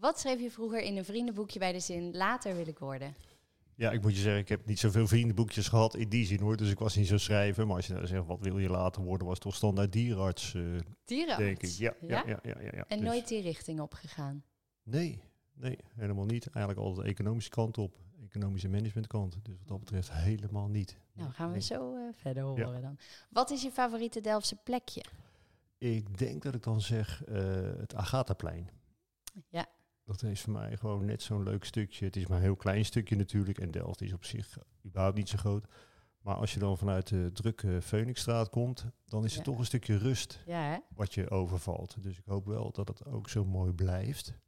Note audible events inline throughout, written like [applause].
Wat schreef je vroeger in een vriendenboekje bij de zin later wil ik worden? Ja, ik moet je zeggen, ik heb niet zoveel vriendenboekjes gehad in die zin hoor. Dus ik was niet zo schrijven. Maar als je nou zegt, wat wil je later worden, was toch standaard dierenarts, eh, Dierenarts? denk ik. Ja, ja, ja. ja, ja, ja. En Dus- nooit die richting opgegaan? Nee, nee, helemaal niet. Eigenlijk altijd de economische kant op. Economische managementkant. Dus wat dat betreft helemaal niet. Nou, gaan we Nee. zo eh, verder horen dan. Wat is je favoriete Delftse plekje? Ik denk dat ik dan zeg eh, het Agathaplein. Ja. Dat is voor mij gewoon net zo'n leuk stukje. Het is maar een heel klein stukje natuurlijk. En Delft is op zich überhaupt niet zo groot. Maar als je dan vanuit de drukke Phoenixstraat komt, dan is er Ja. toch een stukje rust Ja, wat je overvalt. Dus ik hoop wel dat het ook zo mooi blijft.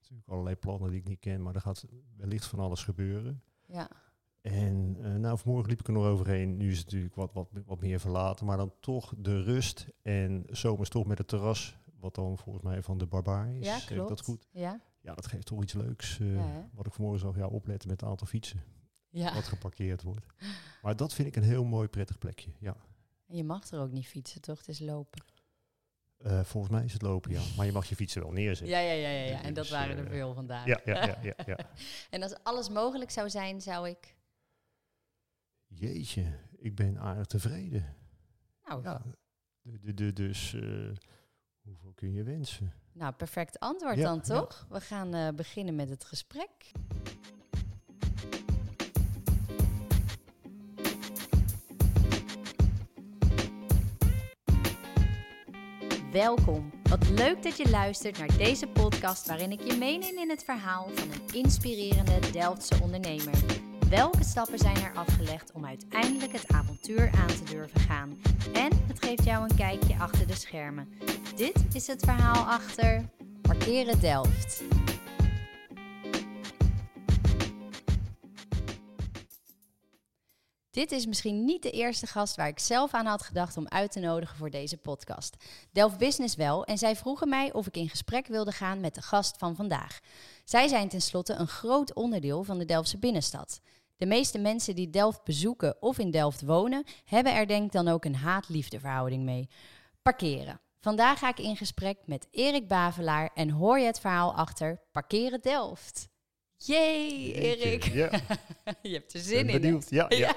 Natuurlijk allerlei plannen die ik niet ken, maar er gaat wellicht van alles gebeuren. Ja. En eh, nou, vanmorgen liep ik er nog overheen. Nu is het natuurlijk wat, wat, wat meer verlaten, maar dan toch de rust. En zomers toch met het terras, wat dan volgens mij van de barbaar is. Ja, Zeg ik klopt. dat goed? Ja? Ja, dat geeft toch iets leuks. eh, Ja, wat ik vanmorgen zag, ja, opletten met het aantal fietsen Ja. wat geparkeerd wordt. [laughs] Maar dat vind ik een heel mooi, prettig plekje. Ja. En je mag er ook niet fietsen, toch? Het is lopen. Eh, volgens mij is het lopen, ja. Maar je mag je fietsen wel neerzetten. Ja, ja, ja, ja. ja. En dat Dus, waren er eh, veel vandaag. Ja, ja, ja, ja, [laughs] ja. En als alles mogelijk zou zijn, zou ik... Jeetje, ik ben aardig tevreden. Nou, Ja, de, de, de, dus hoeveel kun je wensen? nou perfect antwoord Ja, dan, ja. toch? We gaan eh, beginnen met het gesprek. Welkom. Wat leuk dat je luistert naar deze podcast waarin ik je meeneem in het verhaal van een inspirerende Delftse ondernemer. Welke stappen zijn er afgelegd om uiteindelijk het avontuur aan te durven gaan? En het geeft jou een kijkje achter de schermen. Dit is het verhaal achter Parkeren Delft. Dit is misschien niet de eerste gast waar ik zelf aan had gedacht om uit te nodigen voor deze podcast. Delft Business wel en zij vroegen mij of ik in gesprek wilde gaan met de gast van vandaag. Zij zijn tenslotte een groot onderdeel van de Delftse binnenstad. De meeste mensen die Delft bezoeken of in Delft wonen, hebben er denk dan ook een haat-liefde verhouding mee. Parkeren. Vandaag ga ik in gesprek met Erik Bavelaar en hoor je het verhaal achter Parkeren Delft. Yay, Erik. Ja, [laughs] je hebt er ben zin in. hè? benieuwd. Ja, ja. Ja.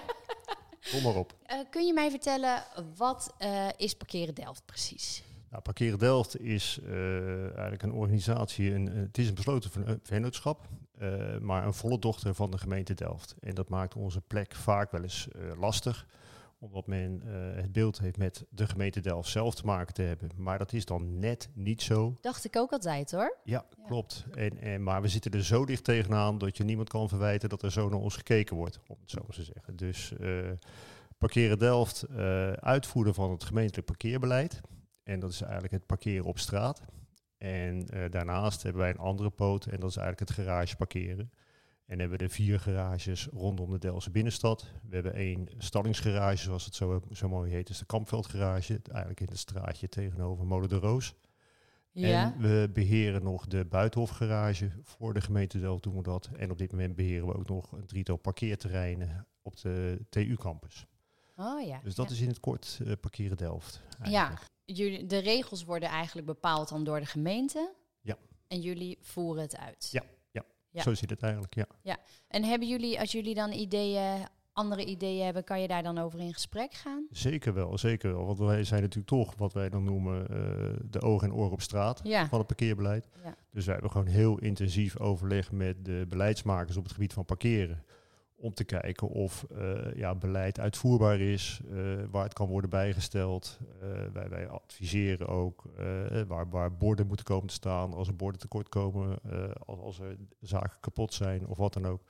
Kom maar op. Eh, kun je mij vertellen, wat eh, is Parkeren Delft precies? Nou, Parkeren Delft is eh, eigenlijk een organisatie, een, het is een besloten ven- vennootschap, maar een volle dochter van de gemeente Delft. En dat maakt onze plek vaak wel eens lastig, omdat men eh, het beeld heeft met de gemeente Delft zelf te maken te hebben. Maar dat is dan net niet zo. Dacht ik ook altijd hoor. Ja, Ja. klopt. En, en, maar we zitten er zo dicht tegenaan dat je niemand kan verwijten dat er zo naar ons gekeken wordt, om het zo maar te zeggen. Dus eh, Parkeren Delft, eh uitvoeren van het gemeentelijk parkeerbeleid. En dat is eigenlijk het parkeren op straat. En eh, daarnaast hebben wij een andere poot en dat is eigenlijk het garage parkeren. En hebben we er vier garages rondom de Delftse binnenstad. We hebben één stallingsgarage, zoals het zo, zo mooi heet, is de Kampveldgarage. Eigenlijk in het straatje tegenover Molen de Roos. Ja. En we beheren nog de Buitenhofgarage. Voor de gemeente Delft doen we dat. En op dit moment beheren we ook nog een drietal parkeerterreinen op de TU-campus. Oh ja. Dus dat ja. is in het kort eh, parkeren Delft. Ja, eigenlijk. jullie, de regels worden eigenlijk bepaald dan door de gemeente. Ja. En jullie voeren het uit. Ja. Ja. Zo zit het eigenlijk, ja. En hebben jullie, als jullie dan ideeën, andere ideeën hebben, kan je daar dan over in gesprek gaan? Zeker wel, zeker wel. Want wij zijn natuurlijk toch wat wij dan noemen eh, de ogen en oren op straat Ja. van het parkeerbeleid. Ja. Dus wij hebben gewoon heel intensief overleg met de beleidsmakers op het gebied van parkeren. Om te kijken of eh, ja, beleid uitvoerbaar is, eh, waar het kan worden bijgesteld. Eh, wij, wij adviseren ook waar, waar borden moeten komen te staan. Als er borden tekort komen, als, als er zaken kapot zijn of wat dan ook.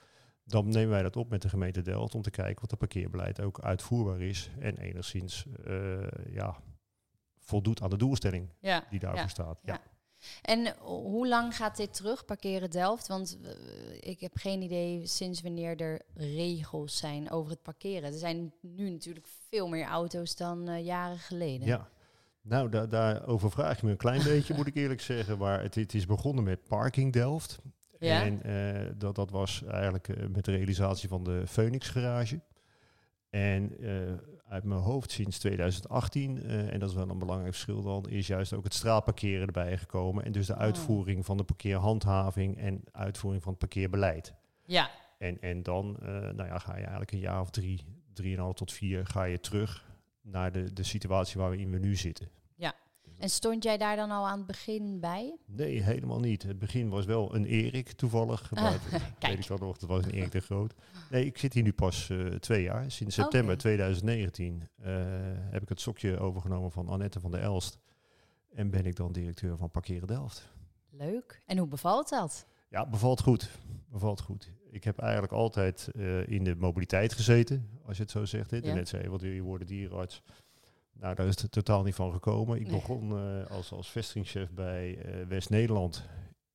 Dan nemen wij dat op met de gemeente Delft om te kijken wat het parkeerbeleid ook uitvoerbaar is. En enigszins ja, voldoet aan de doelstelling Ja. die daarvoor Ja. staat. Ja. En hoe lang gaat dit terug, parkeren Delft? Want eh, ik heb geen idee sinds wanneer er regels zijn over het parkeren. Er zijn nu natuurlijk veel meer auto's dan eh, jaren geleden. Ja. Nou, da daarover vraag je me een klein beetje, moet ik eerlijk [laughs] zeggen. Maar het, het is begonnen met Parking Delft. Ja? En eh, dat, dat was eigenlijk met de realisatie van de Phoenix garage. En uit mijn hoofd sinds 2018, eh, en dat is wel een belangrijk verschil dan, is juist ook het straatparkeren erbij gekomen. En dus de Oh. uitvoering van de parkeerhandhaving en uitvoering van het parkeerbeleid. Ja, En, en dan eh, nou ja, ga je eigenlijk een jaar of drie, drieënhalf tot vier, ga je terug naar de, de situatie waarin we nu zitten. En stond jij daar dan al aan het begin bij? Nee, helemaal niet. Het begin was wel een Erik toevallig. Ah, maar het- [laughs] kijk. weet ik dan nog, dat was een Erik de Groot. Nee, ik zit hier nu pas eh, twee jaar. Sinds september Oké. 2019 eh, heb ik het sokje overgenomen van Annette van der Elst. En ben ik dan directeur van Parkeren Delft. Leuk. En hoe bevalt dat? Ja, bevalt goed. Bevalt goed. Ik heb eigenlijk altijd eh, in de mobiliteit gezeten, als je het zo zegt. Hè. Ja. Net zei je, wat wil je worden, dierenarts? Nou, daar is het totaal niet van gekomen. Ik Nee. begon eh, als, als vestigingschef bij eh, West-Nederland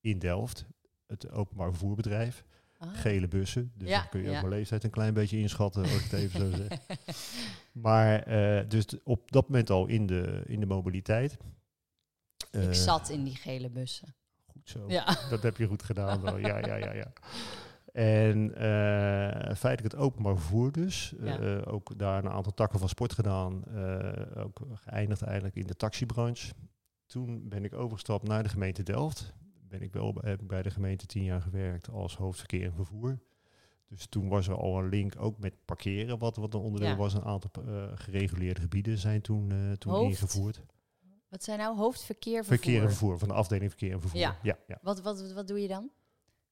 in Delft. Het openbaar vervoerbedrijf. Ah. Gele bussen. Dus Ja, dan kun je ja. ook mijn leeftijd een klein beetje inschatten, als ik het even zo zeg. [laughs] Maar eh, dus op dat moment al in de, in de mobiliteit. Ik zat in die gele bussen. Goed zo. Ja. Dat heb je goed gedaan. wel. Ja, ja, ja, ja. [laughs] En eh, feitelijk het openbaar vervoer dus. Ja. Eh, ook daar een aantal takken van sport gedaan. Eh, ook geëindigd eigenlijk in de taxibranche. Toen ben ik overgestapt naar de gemeente Delft. Ben ik wel, heb ik bij de gemeente tien jaar gewerkt als hoofdverkeer en vervoer. Dus toen was er al een link ook met parkeren, wat, wat een onderdeel Ja. was. Een aantal gereguleerde gebieden zijn toen, toen Hoofd? ingevoerd. Wat zijn nou hoofdverkeer vervoer? Verkeer en vervoer, van de afdeling verkeer en vervoer. Ja. ja, ja. Wat, wat, wat doe je dan?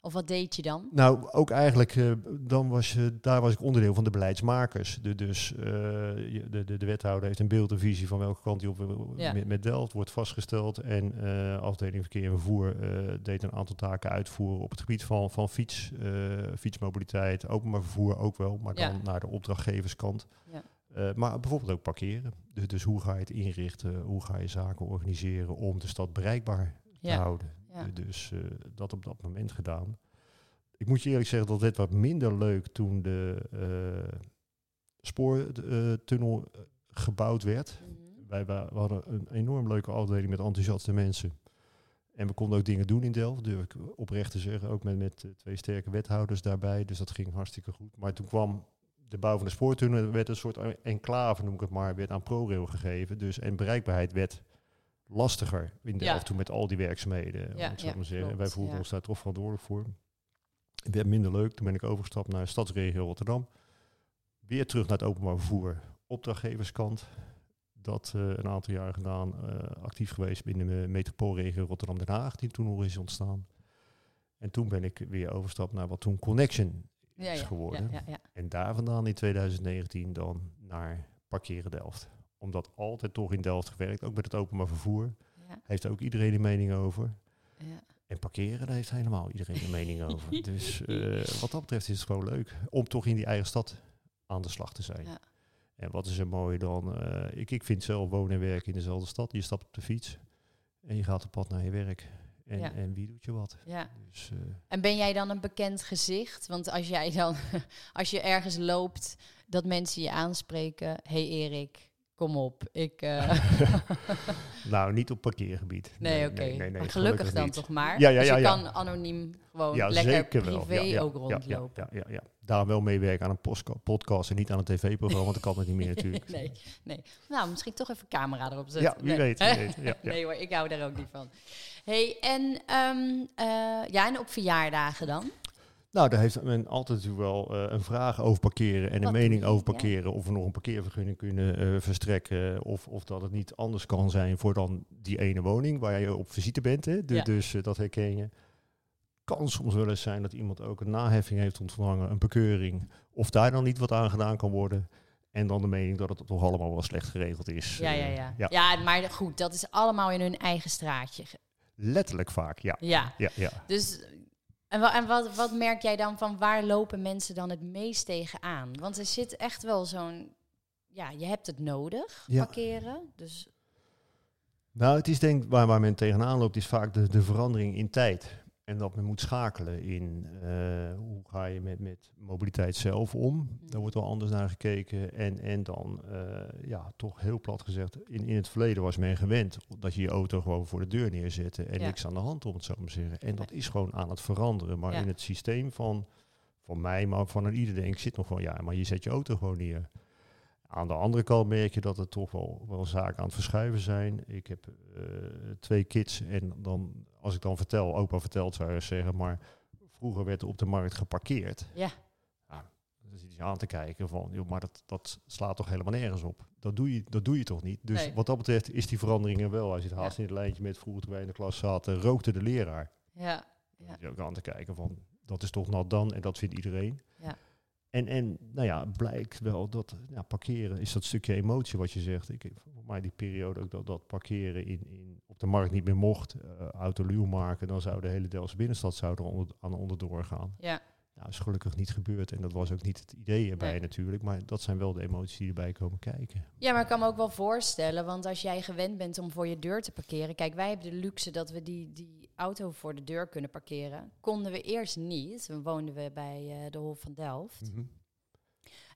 Of wat deed je dan? Nou, ook eigenlijk, eh, dan was je, daar was ik onderdeel van de beleidsmakers. De, dus eh, de, de, de wethouder heeft een beeld en visie van welke kant hij op wil Ja. met, met Delft, wordt vastgesteld. En eh afdeling verkeer en vervoer eh, deed een aantal taken uitvoeren op het gebied van, van fiets, eh, fietsmobiliteit, openbaar vervoer ook wel, maar dan Ja. naar de opdrachtgeverskant. Ja. Eh, maar bijvoorbeeld ook parkeren. Dus, dus hoe ga je het inrichten, hoe ga je zaken organiseren om de stad bereikbaar te Ja. houden. Ja. Dus eh, dat op dat moment gedaan. Ik moet je eerlijk zeggen dat dit wat minder leuk toen de eh, spoortunnel eh, gebouwd werd. Mhm. Wij, we hadden een enorm leuke afdeling met enthousiaste mensen. En we konden ook dingen doen in Delft, durf ik oprecht te zeggen. Ook met, met eh, twee sterke wethouders daarbij. Dus dat ging hartstikke goed. Maar toen kwam de bouw van de spoortunnel, werd een soort enclave, noem ik het maar, werd aan ProRail gegeven. Dus, en bereikbaarheid werd lastiger in Delft Ja. toen met al die werkzaamheden. Ja, maar zeggen. Wij voelden ons daar toch verantwoordelijk voor. Het werd minder leuk. Toen ben ik overgestapt naar stadsregio Rotterdam. Weer terug naar het openbaar vervoer. Opdrachtgeverskant. Dat eh, een aantal jaar gedaan. eh, actief geweest binnen de metropoolregio Rotterdam-Den Haag. Die toen nog is ontstaan. En toen ben ik weer overgestapt naar wat toen Connection is geworden. Ja, ja, ja. En daar vandaan in 2019 dan naar Parkeren Delft. Omdat altijd toch in Delft gewerkt. Ook met het openbaar vervoer. Ja, Heeft ook iedereen een mening over. ja. En parkeren, daar heeft helemaal iedereen een mening [laughs] over. Dus eh, wat dat betreft is het gewoon leuk om toch in die eigen stad aan de slag te zijn. Ja. En wat is er mooi dan? eh, ik, ik vind zelf wonen en werken in dezelfde stad. Je stapt op de fiets en je gaat op pad naar je werk. En, Ja. en wie doet je wat? ja. Dus, eh, En ben jij dan een bekend gezicht? Want als jij dan, [laughs] als je ergens loopt, dat mensen je aanspreken. hey Erik, kom op. Ik, eh, [laughs] nou, niet op parkeergebied. nee, oké. nee, nee, nee, Maar gelukkig dan niet. toch maar. Ja, ja, dus je ja. kan anoniem gewoon lekker privé ja, ook rondlopen. Ja, ja. Daar wel meewerken aan een podcast en niet aan een tv-programma, want dat kan het niet meer [laughs] natuurlijk. nee, nee. Nou, misschien toch even camera erop zetten. Ja, wie weet. Wie weet. [laughs] Nee hoor, ik hou daar ook niet van. hey, en, ja, en op verjaardagen dan? Nou, daar heeft men altijd wel eh, een vraag over parkeren en een Wat mening over parkeren. Of we nog een parkeervergunning kunnen eh, verstrekken. Of, of dat het niet anders kan zijn voor dan die ene woning waar je op visite bent. Hè? Ja. Dus eh, dat herken je. Kan soms wel eens zijn dat iemand ook een naheffing heeft ontvangen, een bekeuring. Of daar dan niet wat aan gedaan kan worden. En dan de mening dat het toch allemaal wel slecht geregeld is. Ja, ja, ja. ja. Ja, maar goed, dat is allemaal in hun eigen straatje. Letterlijk vaak, ja. Ja, ja, ja. dus... En, wa- en wat, wat merk jij dan van waar lopen mensen dan het meest tegenaan? Want er zit echt wel zo'n... Ja, je hebt het nodig, Ja. parkeren. Dus Nou, het is denk waar men tegenaan loopt, is vaak de, de verandering in tijd. En dat men moet schakelen in eh, hoe ga je met, met mobiliteit zelf om. Daar wordt wel anders naar gekeken. En, en dan, eh, ja, toch heel plat gezegd, in, in het verleden was men gewend dat je je auto gewoon voor de deur neerzette en Ja. niks aan de hand, om het zo maar te zeggen. En dat is gewoon aan het veranderen. Maar Ja. in het systeem van, van mij, maar van een ieder denk ik, zit nog gewoon, ja, maar je zet je auto gewoon neer. Aan de andere kant merk je dat er toch wel, wel zaken aan het verschuiven zijn. Ik heb eh, twee kids en dan, als ik dan vertel, opa vertelt, zou je zeggen, maar vroeger werd er op de markt geparkeerd. Ja. ja dan zit je aan te kijken van, joh, maar dat, dat slaat toch helemaal nergens op. Dat doe je, dat doe je toch niet? Dus Nee. wat dat betreft is die verandering er wel. Je het haast Ja. in het lijntje met vroeger toen wij in de klas zaten, rookte de leraar. Ja. Dan Ja. zit je ook aan te kijken van, dat is toch nat dan en dat vindt iedereen. Ja. En, en nou ja, blijkt wel dat ja, parkeren is dat stukje emotie wat je zegt. Ik voor mij die periode ook dat, dat parkeren in, in, op de markt niet meer mocht. eh autoluw maken, dan zou de hele Delftse binnenstad zou er onder, aan onderdoor gaan. Ja. Nou, is gelukkig niet gebeurd en dat was ook niet het idee erbij Nee. natuurlijk. Maar dat zijn wel de emoties die erbij komen kijken. Ja, maar ik kan me ook wel voorstellen, want als jij gewend bent om voor je deur te parkeren. Kijk, wij hebben de luxe dat we die, die auto voor de deur kunnen parkeren. Konden we eerst niet. Dan woonden we bij eh, de Hof van Delft.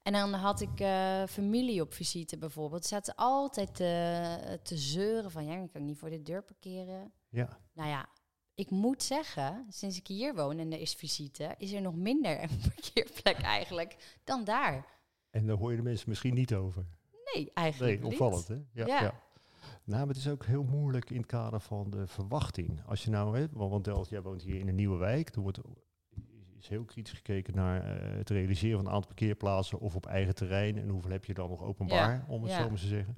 En dan had ik eh, familie op visite bijvoorbeeld. Ze zaten altijd te, te zeuren van, ja, ik kan niet voor de deur parkeren. Ja, Nou ja, ik moet zeggen, sinds ik hier woon en er is visite, is er nog minder [laughs] een parkeerplek eigenlijk dan daar. en daar hoor je de mensen misschien niet over. Nee, eigenlijk Nee, niet. opvallend hè? Ja, Ja. ja. Nou, maar het is ook heel moeilijk in het kader van de verwachting. Als je nou, hè, want jij woont hier in een nieuwe wijk. Er wordt is heel kritisch gekeken naar eh, het realiseren van een aantal parkeerplaatsen of op eigen terrein. En hoeveel heb je dan nog openbaar, om het ja. zo maar te zeggen.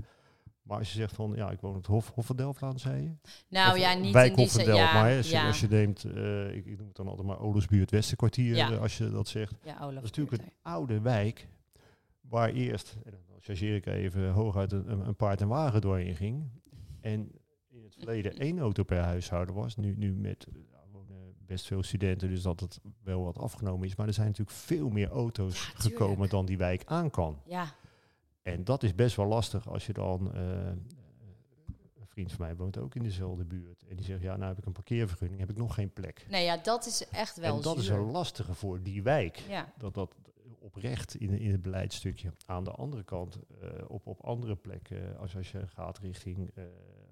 Maar als je zegt van, ja, ik woon op het Hof, Hof van Delftlaan, zei je? Nou Of ja, niet in die zin. Ja, maar als, je, ja, als je neemt, eh, ik, ik noem het dan altijd maar Olusbuurt Westerkwartier, Ja. eh, als je dat zegt. ja, Dat Olaf is natuurlijk een oude wijk waar eerst, en dan chargeer ik even, hooguit een, een- paard en wagen doorheen ging. En in het verleden één auto per huishouden was. Nu, nu met eh, best veel studenten, dus dat het wel wat afgenomen is. Maar er zijn natuurlijk veel meer auto's Ja, gekomen dan die wijk aan kan. Ja, En dat is best wel lastig als je dan... eh, een vriend van mij woont ook in dezelfde buurt. En die zegt, ja, nou heb ik een parkeervergunning, heb ik nog geen plek. nee, ja, dat is echt wel en dat is een lastige voor die wijk Ja, dat dat oprecht in, in het beleidstukje. Aan de andere kant, eh, op, op andere plekken, als, als je gaat richting eh,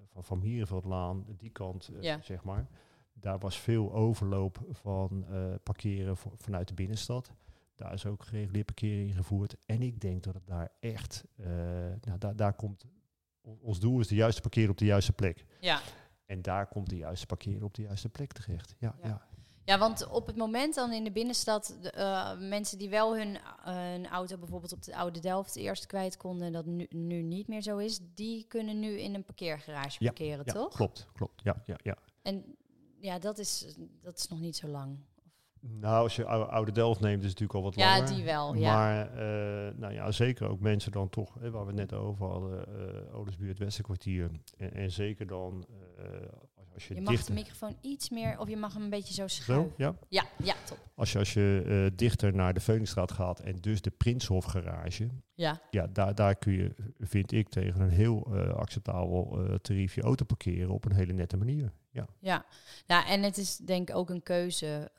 van, van Mierenveldlaan, die kant, eh, Ja. zeg maar. Daar was veel overloop van eh, parkeren vanuit de binnenstad. Daar is ook gereguleerd parkeren ingevoerd. En ik denk dat het daar echt, eh, nou, daar, daar komt, ons doel is de juiste parkeren op de juiste plek. ja. En daar komt de juiste parkeren op de juiste plek terecht. Ja, Ja. ja. Ja, want op het moment dan in de binnenstad, de, eh, mensen die wel hun, hun auto bijvoorbeeld op de Oude Delft eerst kwijt konden, dat nu, nu niet meer zo is, die kunnen nu in een parkeergarage Ja, parkeren, ja toch? klopt, klopt. Ja, ja, ja. En ja, dat is, dat is nog niet zo lang. Nou, als je oude, Delft neemt, is het natuurlijk al wat Ja, langer. die wel, ja. Maar eh, nou ja, zeker ook mensen dan toch, hè, waar we het net over hadden, Odersbuurt, Westerkwartier. En, en zeker dan, als, je, Je mag de microfoon iets meer, of je mag hem een beetje zo Zo, schuiven. ja. Ja, ja, top. Als je, als je eh, dichter naar de Veuningstraat gaat en dus de Prinshof garage, Ja, ja, daar, daar kun je, vind ik, tegen een heel eh, acceptabel eh, tarief je auto parkeren op een hele nette manier. Ja. ja. Nou, en het is denk ik ook een keuze.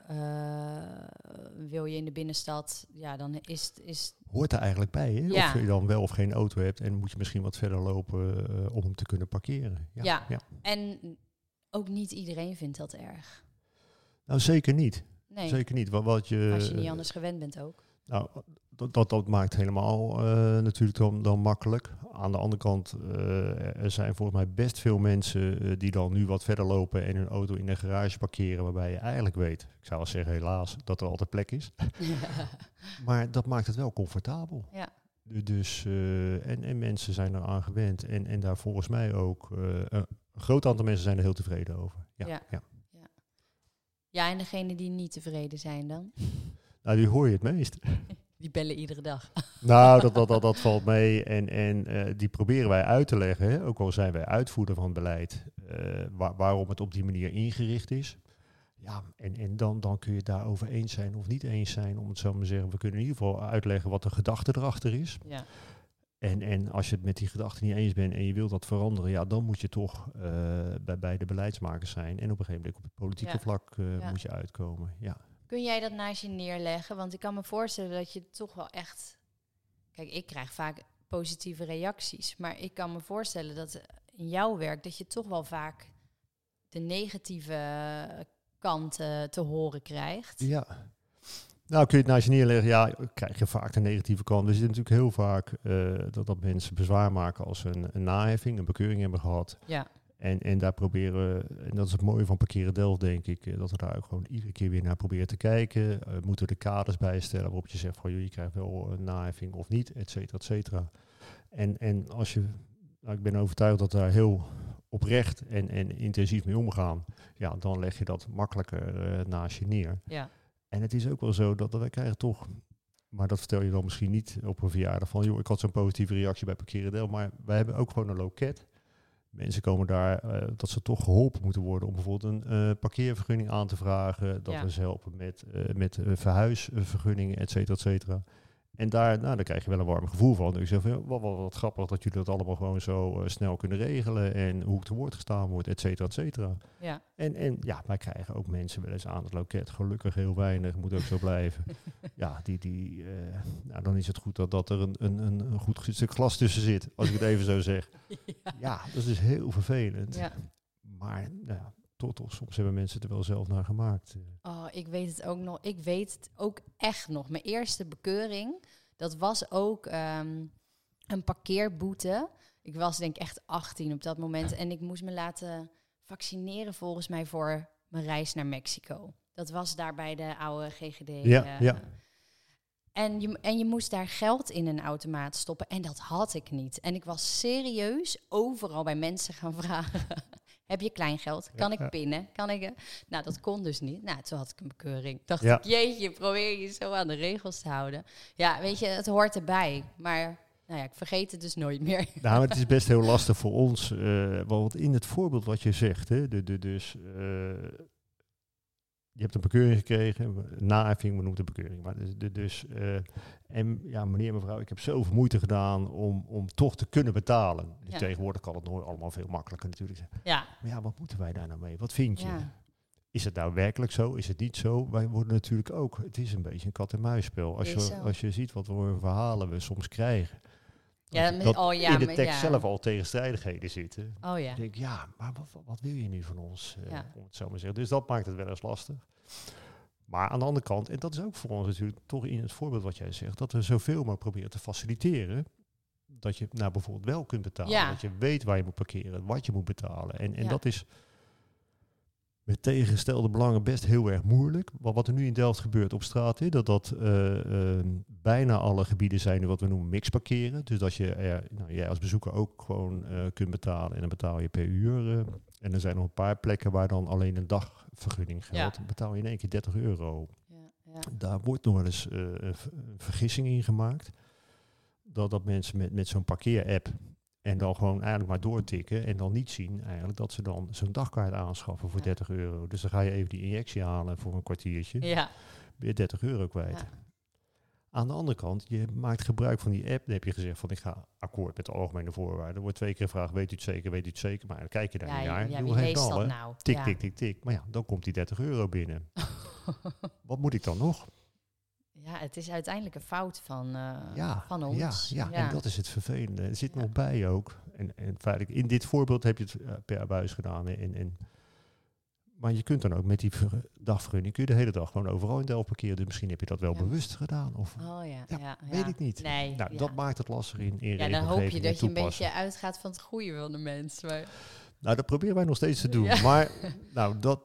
wil je in de binnenstad, ja, dan is het... Is, Hoort er eigenlijk bij, hè? Ja. Of je dan wel of geen auto hebt en moet je misschien wat verder lopen om hem te kunnen parkeren. Ja. ja. en ook niet iedereen vindt dat erg. Nou, zeker niet. Nee, Zeker niet. Wat, wat je, als je niet anders gewend bent ook. Nou, dat, dat, dat maakt helemaal eh, natuurlijk dan, dan makkelijk. Aan de andere kant, eh, er zijn volgens mij best veel mensen eh, die dan nu wat verder lopen en hun auto in de garage parkeren, waarbij je eigenlijk weet, ik zou wel zeggen helaas, dat er altijd plek is. [laughs] [laughs] Maar dat maakt het wel comfortabel. Ja. Du- Dus, en, en mensen zijn eraan gewend. En, en daar volgens mij ook, een groot aantal mensen zijn er heel tevreden over. Ja, Ja. ja. Ja, en degene die niet tevreden zijn dan, [laughs] Nou, die hoor je het meest. [laughs] die bellen iedere dag. [laughs] Nou, dat, dat, dat, dat valt mee. En, en eh, die proberen wij uit te leggen, hè, ook al zijn wij uitvoerder van het beleid, eh, waar- waarom het op die manier ingericht is. Ja, en, en dan, dan kun je het daarover eens zijn of niet eens zijn, om het zo maar te zeggen. We kunnen in ieder geval uitleggen wat de gedachte erachter is. Ja, En, en als je het met die gedachte niet eens bent en je wilt dat veranderen, ja, dan moet je toch eh, bij, bij de beleidsmakers zijn. En op een gegeven moment op het politieke Ja. vlak eh, Ja. moet je uitkomen. Ja. Kun jij dat naast je neerleggen? Want ik kan me voorstellen dat je toch wel echt. Kijk, ik krijg vaak positieve reacties. Maar ik kan me voorstellen dat in jouw werk dat je toch wel vaak de negatieve kant eh, te horen krijgt. Ja. Nou, kun je het naast je neerleggen, ja, krijg je vaak de negatieve kant. We zitten natuurlijk heel vaak eh, dat, dat mensen bezwaar maken als ze een, een naheffing, een bekeuring hebben gehad. Ja, En, en daar proberen, we- en dat is het mooie van Parkeren Delft, denk ik, eh, dat we daar ook gewoon iedere keer weer naar proberen te kijken. Eh, moeten we de kaders bijstellen waarop je zegt van, joh, je krijgt wel een naheffing of niet, et cetera, et cetera. En, en als je, nou, ik ben overtuigd dat daar heel oprecht en, en intensief mee omgaan, ja, dan leg je dat makkelijker naast je neer. ja, En het is ook wel zo dat wij krijgen toch, maar dat vertel je dan misschien niet op een verjaardag van, joh, ik had zo'n positieve reactie bij Parkeren Delft, maar wij hebben ook gewoon een loket. Mensen komen daar eh, dat ze toch geholpen moeten worden om bijvoorbeeld een eh, parkeervergunning aan te vragen. Dat Ja. we ze helpen met, eh, met verhuisvergunningen, et cetera, et cetera. En daar, nou, daar krijg je wel een warm gevoel van. Dus ik zeg van, wat, wat, wat grappig dat jullie dat allemaal gewoon zo eh, snel kunnen regelen. En hoe het te woord gestaan wordt, et cetera, et cetera. ja. En, en ja, wij krijgen ook mensen wel eens aan het loket. Gelukkig heel weinig, moet ook zo [laughs] blijven. ja, die, die, eh, nou, dan is het goed dat, dat er een, een, een een goed stuk glas tussen zit, als ik het even zo zeg. [laughs] Ja, dat is heel vervelend. ja. Maar nou toch, toch, soms hebben mensen het er wel zelf naar gemaakt. eh. Oh, ik weet het ook nog. Ik weet het ook echt nog. Mijn eerste bekeuring, dat was ook ehm, een parkeerboete. Ik was denk ik echt 18 op dat moment. En ik moest me laten vaccineren volgens mij voor mijn reis naar Mexico. Dat was daar bij de oude GGD. Ja, eh, ja. En je, en je moest daar geld in een automaat stoppen. En dat had ik niet. En ik was serieus overal bij mensen gaan vragen. [laughs] Heb je kleingeld? Kan ik pinnen? Kan ik... eh? Nou, dat kon dus niet. Nou, toen had ik een bekeuring. Dacht Ja. ik, jeetje, probeer je zo aan de regels te houden. Ja, weet je, het hoort erbij. Maar nou ja, ik vergeet het dus nooit meer. [laughs] Nou, maar het is best heel lastig voor ons. eh, want in het voorbeeld wat je zegt, hè, de, de, dus, eh, je hebt een bekeuring gekregen, naheffing, we noemen het een bekeuring. Maar dus, de- dus eh, en ja, meneer, mevrouw, ik heb zoveel moeite gedaan om, om toch te kunnen betalen. Dus Ja. Tegenwoordig kan het nooit allemaal veel makkelijker natuurlijk. Ja, Maar ja, wat moeten wij daar nou mee? Wat vind je? ja. Is het nou werkelijk zo? Is het niet zo? Wij worden natuurlijk ook, het is een beetje een kat-en-muisspel. Als je, zo. als je ziet wat voor verhalen we soms krijgen. Ja, dat, oh ja, in de maar tekst ja. zelf al tegenstrijdigheden zitten. Oh ja. Ik denk, ja, maar wat, wat- wil je nu van ons? eh, Ja. Om het zo maar zeggen. Dus dat maakt het wel eens lastig. Maar aan de andere kant, en dat is ook voor ons natuurlijk toch in het voorbeeld wat jij zegt, dat we zoveel mogelijk proberen te faciliteren. Dat je nou bijvoorbeeld wel kunt betalen. Dat je weet waar je moet parkeren, wat je moet betalen. En, en dat is met tegengestelde belangen best heel erg moeilijk. Wat, wat er nu in Delft gebeurt op straat, dat dat eh, eh, bijna alle gebieden zijn wat we noemen mixparkeren. Dus dat je er, nou, jij als bezoeker ook gewoon eh, kunt betalen en dan betaal je per uur. eh. en er zijn nog een paar plekken waar dan alleen een dagvergunning geldt. Dan betaal je in één keer 30 euro. Ja. Daar wordt nog wel eens eh, een vergissing in gemaakt. Dat, dat mensen met, met zo'n parkeerapp en dan gewoon eigenlijk maar doortikken en dan niet zien eigenlijk dat ze dan zo'n dagkaart aanschaffen voor Ja. 30 euro. Dus dan ga je even die injectie halen voor een kwartiertje. ja. Je 30 euro kwijt. Ja. Aan de andere kant, je maakt gebruik van die app. Dan heb je gezegd van ik ga akkoord met de algemene voorwaarden. Er wordt twee keer gevraagd, weet u het zeker, weet u het zeker. Maar dan kijk je daar Ja, een ja, wie leest dat nou? Tik, tik, tik, tik. Maar ja, dan komt die 30 euro binnen. [laughs] Wat moet ik dan nog? Ja, het is uiteindelijk een fout van, eh, Ja, van ja, ons. ja, en dat is het vervelende. Er zit Ja. nog bij ook. En, en feitelijk, in dit voorbeeld heb je het eh, per buis gedaan. En, en, maar je kunt dan ook met die ver- dagvergunning, kun je de hele dag gewoon overal in Delft parkeren. Dus misschien heb je dat wel Ja. bewust gedaan. Of Oh ja, Ja, ja, ja. weet ik niet. Nee, nou, ja. dat maakt het lastig in, in ja, dan hoop je dat je een beetje uitgaat van het goede van de mens. Maar, Nou, dat proberen wij nog steeds te doen. Ja. Maar nou, dat,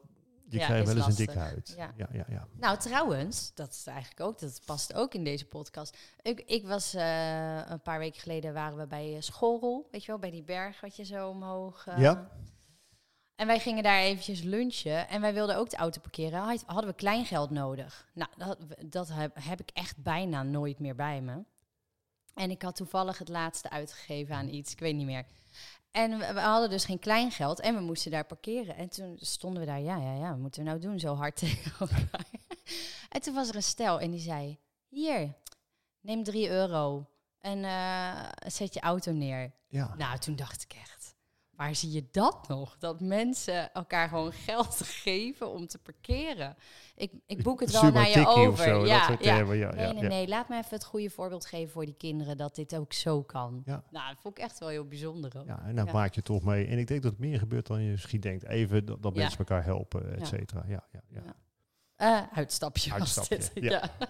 je Ja, krijgt wel eens een dikke huid. Ja. Ja, ja, ja. Nou, trouwens, dat is eigenlijk ook, dat past ook in deze podcast. Ik, ik was eh, een paar weken geleden waren we bij uh, Schorrel, weet je wel, bij die berg wat je zo omhoog. eh, Ja. En wij gingen daar eventjes lunchen en wij wilden ook de auto parkeren. Had- Hadden we kleingeld nodig? Nou, dat, dat heb, heb ik echt bijna nooit meer bij me. En ik had toevallig het laatste uitgegeven aan iets, ik weet niet meer. En we, we hadden dus geen kleingeld en we moesten daar parkeren. En toen stonden we daar, ja, ja, ja, wat moeten we nou doen zo hard [laughs] tegen elkaar? en toen was er een stel en die zei, hier, neem 3 euro en eh, zet je auto neer. ja. Nou, toen dacht ik echt, waar zie je dat nog? Dat mensen elkaar gewoon geld [laughs] geven om te parkeren. Ik, ik boek het wel naar je over. Of zo, ja, dat ja. termen, ja, Nee, nee, ja. nee. Laat me even het goede voorbeeld geven voor die kinderen dat dit ook zo kan. Ja. Nou, dat vond ik echt wel heel bijzonder. Ook. Ja, en dan Ja. maak je toch mee. En ik denk dat het meer gebeurt dan je misschien denkt. Even dat, dat Ja. mensen elkaar helpen, et Ja. cetera. Ja, ja, ja. Ja. Eh, uitstapje, Uitstapje, was dit. ja. Ja.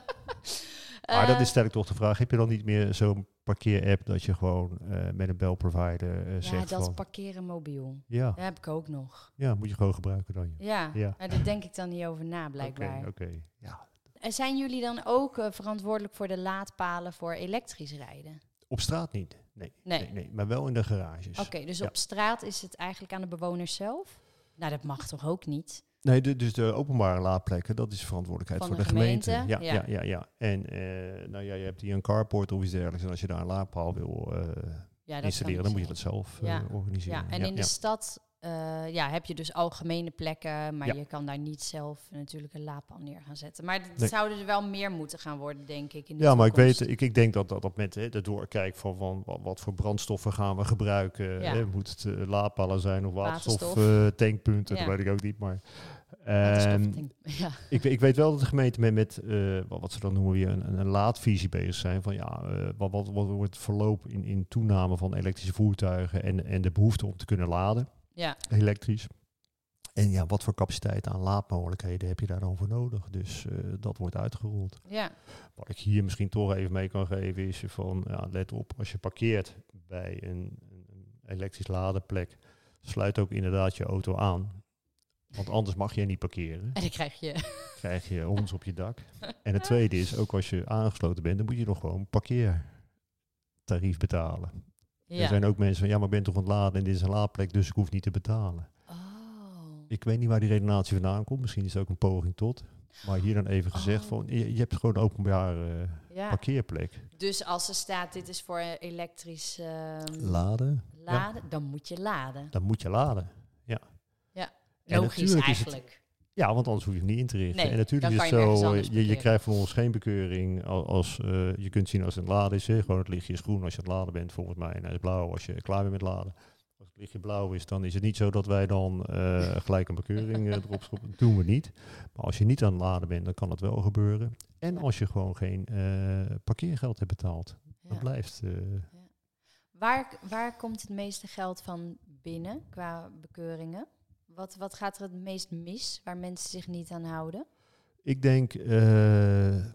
Maar dat Eh, is stel ik toch de vraag, heb je dan niet meer zo'n parkeer-app dat je gewoon eh, met een belprovider Ja, zegt dat van... parkeren mobiel. Ja, Dat heb ik ook nog. ja, moet je gewoon gebruiken dan. Ja, Ja. maar daar denk ik dan niet over na, blijkbaar. Oké. Ja. En Zijn jullie dan ook verantwoordelijk voor de laadpalen voor elektrisch rijden? Op straat niet, nee, Nee. nee. nee, Maar wel in de garages. Oké, dus Ja. op straat is het eigenlijk aan de bewoners zelf? Nou, dat mag toch ook niet? Nee, de, dus de openbare laadplekken, dat is verantwoordelijkheid Van voor de, de gemeente. gemeente, Ja, ja. ja, ja, ja. En eh, nou ja, je hebt hier een carport of iets dergelijks. En als je daar een laadpaal wil eh, Ja, installeren, dan moet je dat zelf eh, organiseren. Ja, en in de stad eh, ja, heb je dus algemene plekken, maar Ja. je kan daar niet zelf natuurlijk een laadpaal neer gaan zetten. Maar Nee. zouden er wel meer moeten gaan worden, denk ik. In de Ja, maar ik, weet, ik, ik denk dat dat, dat met hè, de doorkijk van, van wat, voor brandstoffen gaan we gebruiken. Ja. Hè, moet het eh, laadpalen zijn of Waterstof. waterstoftankpunten, Ja. dat weet ik ook niet. Maar ehm, [laughs] ja. ik, weet- ik weet wel dat de gemeente met, met wat, ze dan noemen weer een, een, laadvisie bezig zijn. Van ja, wat, wat, wat wordt het verloop in, in toename van elektrische voertuigen en, en de behoefte om te kunnen laden, ja, elektrisch. En ja, wat voor capaciteit aan laadmogelijkheden heb je daar dan voor nodig? Dus eh, dat wordt uitgerold. ja, Wat ik hier misschien toch even mee kan geven is van, ja, let op, als je parkeert bij een, een elektrisch ladenplek, sluit ook inderdaad je auto aan. Want anders mag je niet parkeren. en dan krijg je... Krijg je hons op je dak. [laughs] En het tweede is, ook als je aangesloten bent, dan moet je nog gewoon parkeertarief betalen. Er zijn ook mensen van, ja, maar ik ben toch aan het laden en dit is een laadplek, dus ik hoef niet te betalen. Oh. Ik weet niet waar die redenatie vandaan komt. Misschien is het ook een poging tot. Maar hier dan even gezegd Oh. van, je, je hebt gewoon een openbare Ja. parkeerplek. Dus als er staat, dit is voor elektrisch ehm, Laden, laden, dan moet je laden. dan moet je laden. Ja. Ja. En Logisch natuurlijk is het- eigenlijk. Ja, want anders hoef je hem niet in te richten. Nee, en natuurlijk is het zo, je, je krijgt van ons geen bekeuring al- als eh, je kunt zien als het een laden is. Hè. Gewoon het lichtje is groen als je aan het laden bent, volgens mij. En hij is blauw als je klaar bent met laden. Als het lichtje blauw is, dan is het niet zo dat wij dan eh, gelijk een bekeuring eh, erop schoppen. Dat doen we niet. Maar als je niet aan het laden bent, dan kan het wel gebeuren. En Ja. als je gewoon geen parkeergeld hebt betaald. Ja. Dat blijft. eh, Waar, waar komt het meeste geld van binnen qua bekeuringen? Wat, wat gaat er het meest mis waar mensen zich niet aan houden? ik denk eh,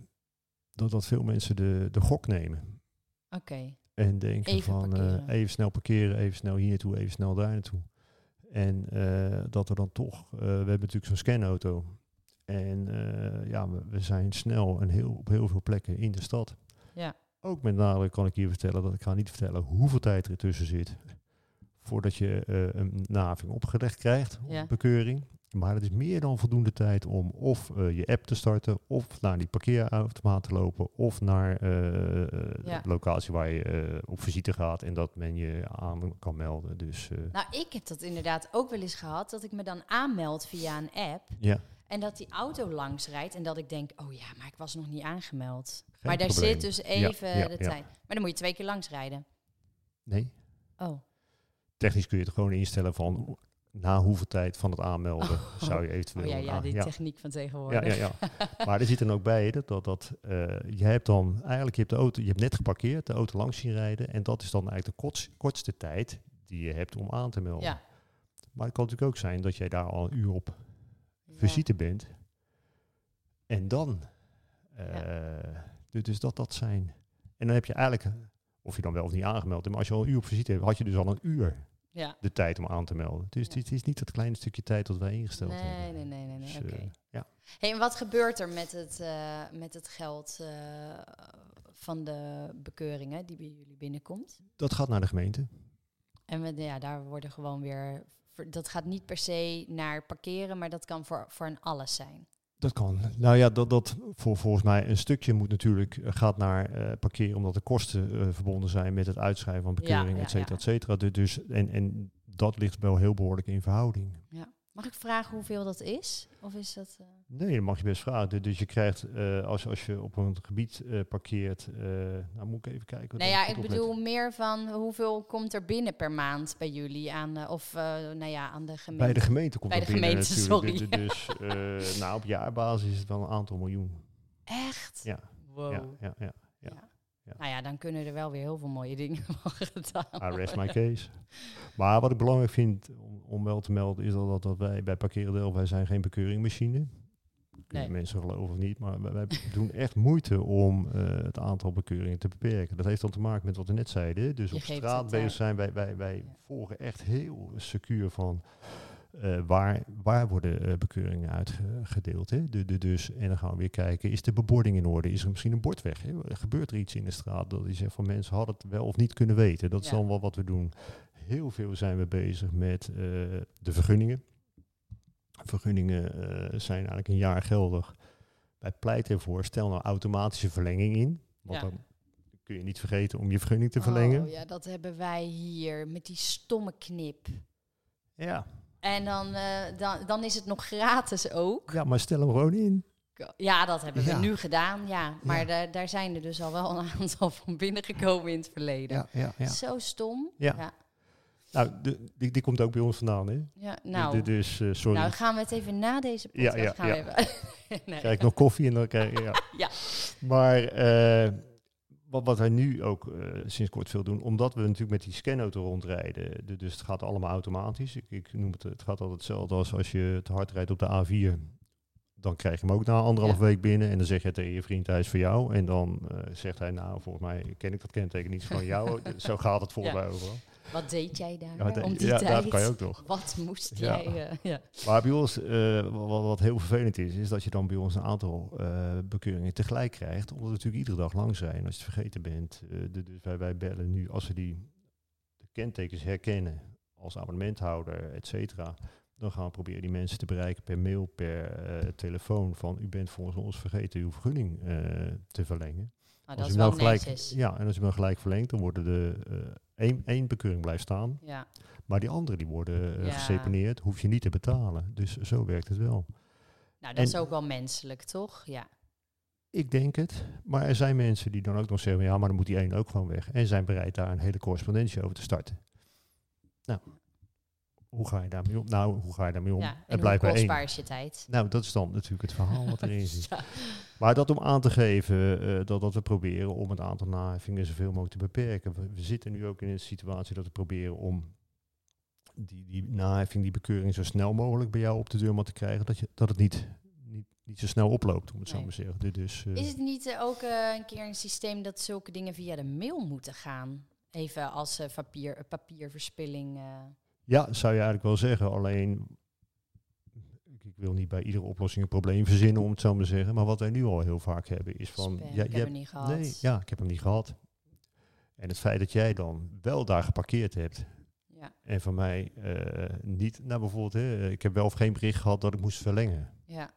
dat, dat veel mensen de, de gok nemen. Oké, En denken Even van eh, even snel parkeren, even snel hier naartoe, even snel daar naartoe. En eh, dat er dan toch, we hebben natuurlijk zo'n scanauto. En ja, we, we zijn snel en heel, op heel veel plekken in de stad. ja. Ook met nadruk kan ik hier vertellen dat ik ga niet vertellen hoeveel tijd er tussen zit. Voordat je eh, een naving opgelegd krijgt, Ja. op bekeuring. Maar het is meer dan voldoende tijd om of eh, je app te starten, of naar die parkeerautomaat te lopen, of naar eh, Ja. de locatie waar je op visite gaat en dat men je aan kan melden. Dus Nou, ik heb dat inderdaad ook wel eens gehad, dat ik me dan aanmeld via een app ja, en dat die auto langs rijdt en dat ik denk, oh ja, maar ik was nog niet aangemeld. geen maar daar probleem. zit dus even ja, de tijd. Maar dan moet je twee keer langs rijden. Nee, Oh, technisch kun je het gewoon instellen van na hoeveel tijd van het aanmelden Oh. zou je oh eventueel... ja, ja, aan- die techniek van Ja, tegenwoordig. ja, ja. [laughs] maar er zit dan ook bij dat, dat, dat eh, je hebt dan eigenlijk je hebt de auto, je hebt net geparkeerd, de auto langs zien rijden en dat is dan eigenlijk de kortst- kortste tijd die je hebt om aan te melden. Ja. Maar het kan natuurlijk ook zijn dat jij daar al een uur op Ja. visite bent en dan, eh, dus, dus dat dat zijn. En dan heb je eigenlijk, of je dan wel of niet aangemeld hebt, maar als je al een uur op visite hebt, had je dus al een uur Ja. de tijd om aan te melden. Dus Ja. het is niet dat kleine stukje tijd dat wij ingesteld Nee, hebben. nee, nee, nee, nee. Dus, Oké. eh, ja. Hey, en wat gebeurt er met het, eh, met het geld eh, van de bekeuringen die bij jullie binnenkomt? Dat gaat naar de gemeente. En we, ja, daar worden gewoon weer. Dat gaat niet per se naar parkeren, maar dat kan voor, voor een alles zijn. Dat kan. Nou ja, dat, dat voor, volgens mij een stukje moet natuurlijk eh, gaat naar eh, parkeren, omdat de kosten eh, verbonden zijn met het uitschrijven van bekeuring, ja, et cetera, ja. et cetera. Du- Dus, en, en dat ligt wel heel behoorlijk in verhouding. Mag ik vragen hoeveel dat is? Of is dat. eh, Nee, dat mag je best vragen. Du- Dus je krijgt, eh, als, als je op een gebied eh, parkeert, eh, nou moet ik even kijken. wat Nou ik ja, ik bedoel meer van hoeveel komt er binnen per maand bij jullie aan, eh, of eh, nou ja, aan de gemeente? Bij de gemeente komt Bij de binnen gemeente, natuurlijk. sorry. Du- Dus eh, nou, op jaarbasis is het wel een aantal miljoen. Echt? Ja. Wow. Ja, ja, ja. Ja. Ja. Nou ja, dan kunnen er wel weer heel veel mooie dingen [laughs] van gedaan I rest my case. Maar wat ik belangrijk vind om, om wel te melden is dat, dat, wij bij Parkeren wij zijn geen bekeuringmachine. kunnen Nee. mensen geloven of niet. Maar wij, [laughs] doen echt moeite om eh, het aantal bekeuringen te beperken. Dat heeft dan te maken met wat we net zeiden. Dus Je op straat het, bezig zijn. Wij, wij, wij ja. volgen echt heel secuur van eh, waar, waar worden eh, bekeuringen uitgedeeld. Hè? De, de, dus, en dan gaan we weer kijken, is de bebording in orde? Is er misschien een bord weg? Hè? Gebeurt er iets in de straat dat je zegt van mensen hadden het wel of niet kunnen weten? Dat is Ja. dan wel wat we doen. Heel veel zijn we bezig met eh, de vergunningen. Vergunningen zijn eigenlijk een jaar geldig. Wij pleiten ervoor, stel nou automatische verlenging in. Want Ja. dan kun je niet vergeten om je vergunning te verlengen. Oh, ja, dat hebben wij hier met die stomme knip. Ja. En dan, eh, dan, dan is het nog gratis ook. ja, maar stel hem gewoon in. Ja, dat hebben we Ja. nu gedaan, ja. Maar Ja. daar, daar zijn er dus al wel een aantal van binnengekomen in het verleden. ja, ja. Zo stom. Ja. ja. Nou, de, die, die komt ook bij ons vandaan, hè? Ja, nou, de- dus, eh, sorry. nou gaan we het even na deze Ja, podcast ja, gaan ja. even... [laughs] nee. krijg ik nog koffie en dan krijg ik... Ja. [laughs] Ja. Maar eh, wat, wat wij nu ook eh, sinds kort veel doen, omdat we natuurlijk met die scanauto rondrijden, de- dus het gaat allemaal automatisch. Ik, ik noem het, het gaat altijd hetzelfde als als je te hard rijdt op de A4. Dan krijg je hem ook na anderhalf Ja. week binnen en dan zeg je tegen je vriend, hij is voor jou. En dan eh, zegt hij, nou, volgens mij ken ik dat kenteken niet van jou. [laughs] Zo gaat het volgens Ja. mij overal. Wat deed jij daar Ja, de- om die ja, tijd? daar kan je ook nog. Wat moest Ja. jij... eh, ja. Maar bij ons, eh, wat, wat heel vervelend is, is dat je dan bij ons een aantal eh, bekeuringen tegelijk krijgt. Omdat we natuurlijk iedere dag lang zijn. Als je het vergeten bent. de, dus wij, wij bellen nu, als we die de kentekens herkennen als abonnementhouder, et cetera. Dan gaan we proberen die mensen te bereiken per mail, per telefoon. Van u bent volgens ons vergeten uw vergunning te verlengen. Maar Als dat is hem wel nou gelijk, netjes. Ja, en als u hem dan gelijk verlengt, dan worden de eh, één, één bekeuring blijft staan. Ja. Maar die andere die worden eh, Ja. geseponeerd, hoef je niet te betalen. Dus zo werkt het wel. Nou, dat En- is ook wel menselijk, toch? Ja. Ik denk het. Maar er zijn mensen die dan ook nog zeggen, ja, maar dan moet die één ook gewoon weg. En zijn bereid daar een hele correspondentie over te starten. Nou, hoe ga je daarmee om? Nou, hoe ga je daarmee om? ja. En hoe blijft maar kostbaar is je tijd? Nou, dat is dan natuurlijk het verhaal wat erin [laughs] zit. Ja. Maar dat om aan te geven eh, dat, dat we proberen om het aantal naheffingen zoveel mogelijk te beperken. We, we zitten nu ook in een situatie dat we proberen om die, die naheffing, die bekeuring zo snel mogelijk bij jou op de deurmat te krijgen. Dat, je, dat het niet, niet, niet zo snel oploopt, om het zo maar te zeggen. Dus, eh, Is het niet eh, ook een keer een systeem dat zulke dingen via de mail moeten gaan? Even als eh, papier, eh, papierverspilling. Eh. Ja, zou je eigenlijk wel zeggen. Alleen, ik, wil niet bij iedere oplossing een probleem verzinnen, om het zo maar te zeggen. Maar wat wij nu al heel vaak hebben, is van... Ja, ik je heb hebt- hem niet gehad. Nee, ja, ik heb hem niet gehad. En het feit dat jij dan wel daar geparkeerd hebt Ja. en van mij eh, niet... Nou, bijvoorbeeld, hè, ik heb wel of geen bericht gehad dat ik moest verlengen. ja.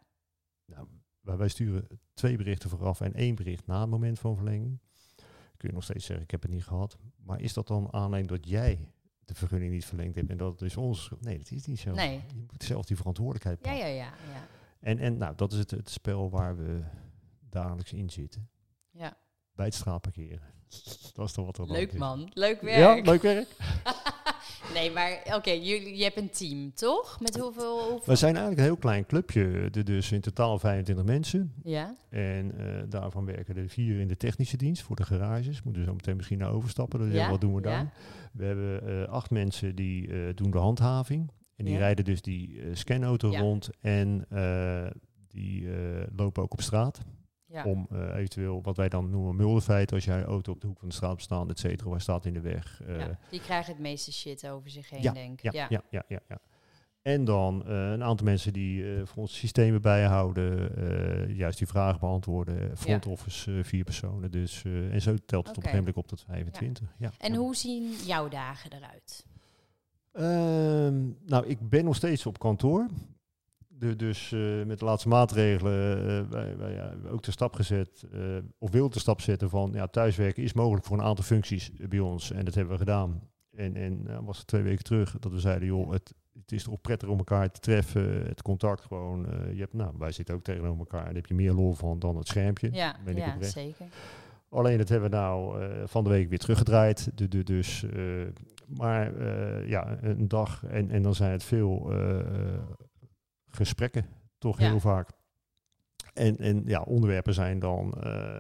Nou, wij, wij sturen twee berichten vooraf en één bericht na het moment van verlenging. Kun je nog steeds zeggen, ik heb het niet gehad. Maar is dat dan aanleiding dat jij de vergunning niet verlengd hebt en dat het is ons... schuld? Nee, dat is niet zo. Nee. Je moet zelf die verantwoordelijkheid Ja, pakken. ja, ja, ja. En, en nou, dat is het, het spel waar we dagelijks in zitten. ja. Bij het straatparkeren. [laughs] Dat is toch wat er Leuk man, leuk werk. Ja, leuk werk. [laughs] nee, maar oké, jullie, je hebt een team, toch? Met hoeveel? hoeveel? We zijn eigenlijk een heel klein clubje, dus in totaal 25 mensen. Ja, En eh, daarvan werken er vier in de technische dienst voor de garages. Moeten we zo meteen misschien naar overstappen. Dus Ja, wat doen we ja. daar? We hebben eh, acht mensen die eh, doen de handhaving. En die Ja. rijden dus die scanauto rond. En die lopen ook op straat. Ja. Om eh, eventueel wat wij dan noemen mulderfeiten. Als jij auto op de hoek van de straat staat, et cetera, waar staat in de weg. eh, ja. Die krijgen het meeste shit over zich heen, ja, denk ik. ja, ja, ja, ja, ja. En dan eh, een aantal mensen die voor ons systemen bijhouden, juist die vragen beantwoorden. Front office vier personen. Dus, en zo telt het op een gegeven moment op tot 25. Ja. En hoe zien jouw dagen eruit? Ehm, nou, ik ben nog steeds op kantoor. Dus eh, met de laatste maatregelen eh, wij, wij, ja, hebben ook de stap gezet, eh, of wil de stap zetten van ja, thuiswerken is mogelijk voor een aantal functies eh, bij ons. En dat hebben we gedaan. En, en eh, was het twee weken terug dat we zeiden, joh, het, het is toch prettig om elkaar te treffen, het contact gewoon. eh, je hebt, nou, wij zitten ook tegenover elkaar, daar heb je meer lol van dan het schermpje. Ja, ben ik ja zeker. Alleen dat hebben we nou eh, van de week weer teruggedraaid. De, de, dus, eh, maar eh, ja, een dag en, en dan zijn het veel eh, gesprekken, toch Ja. heel vaak. En, en ja, onderwerpen zijn dan eh,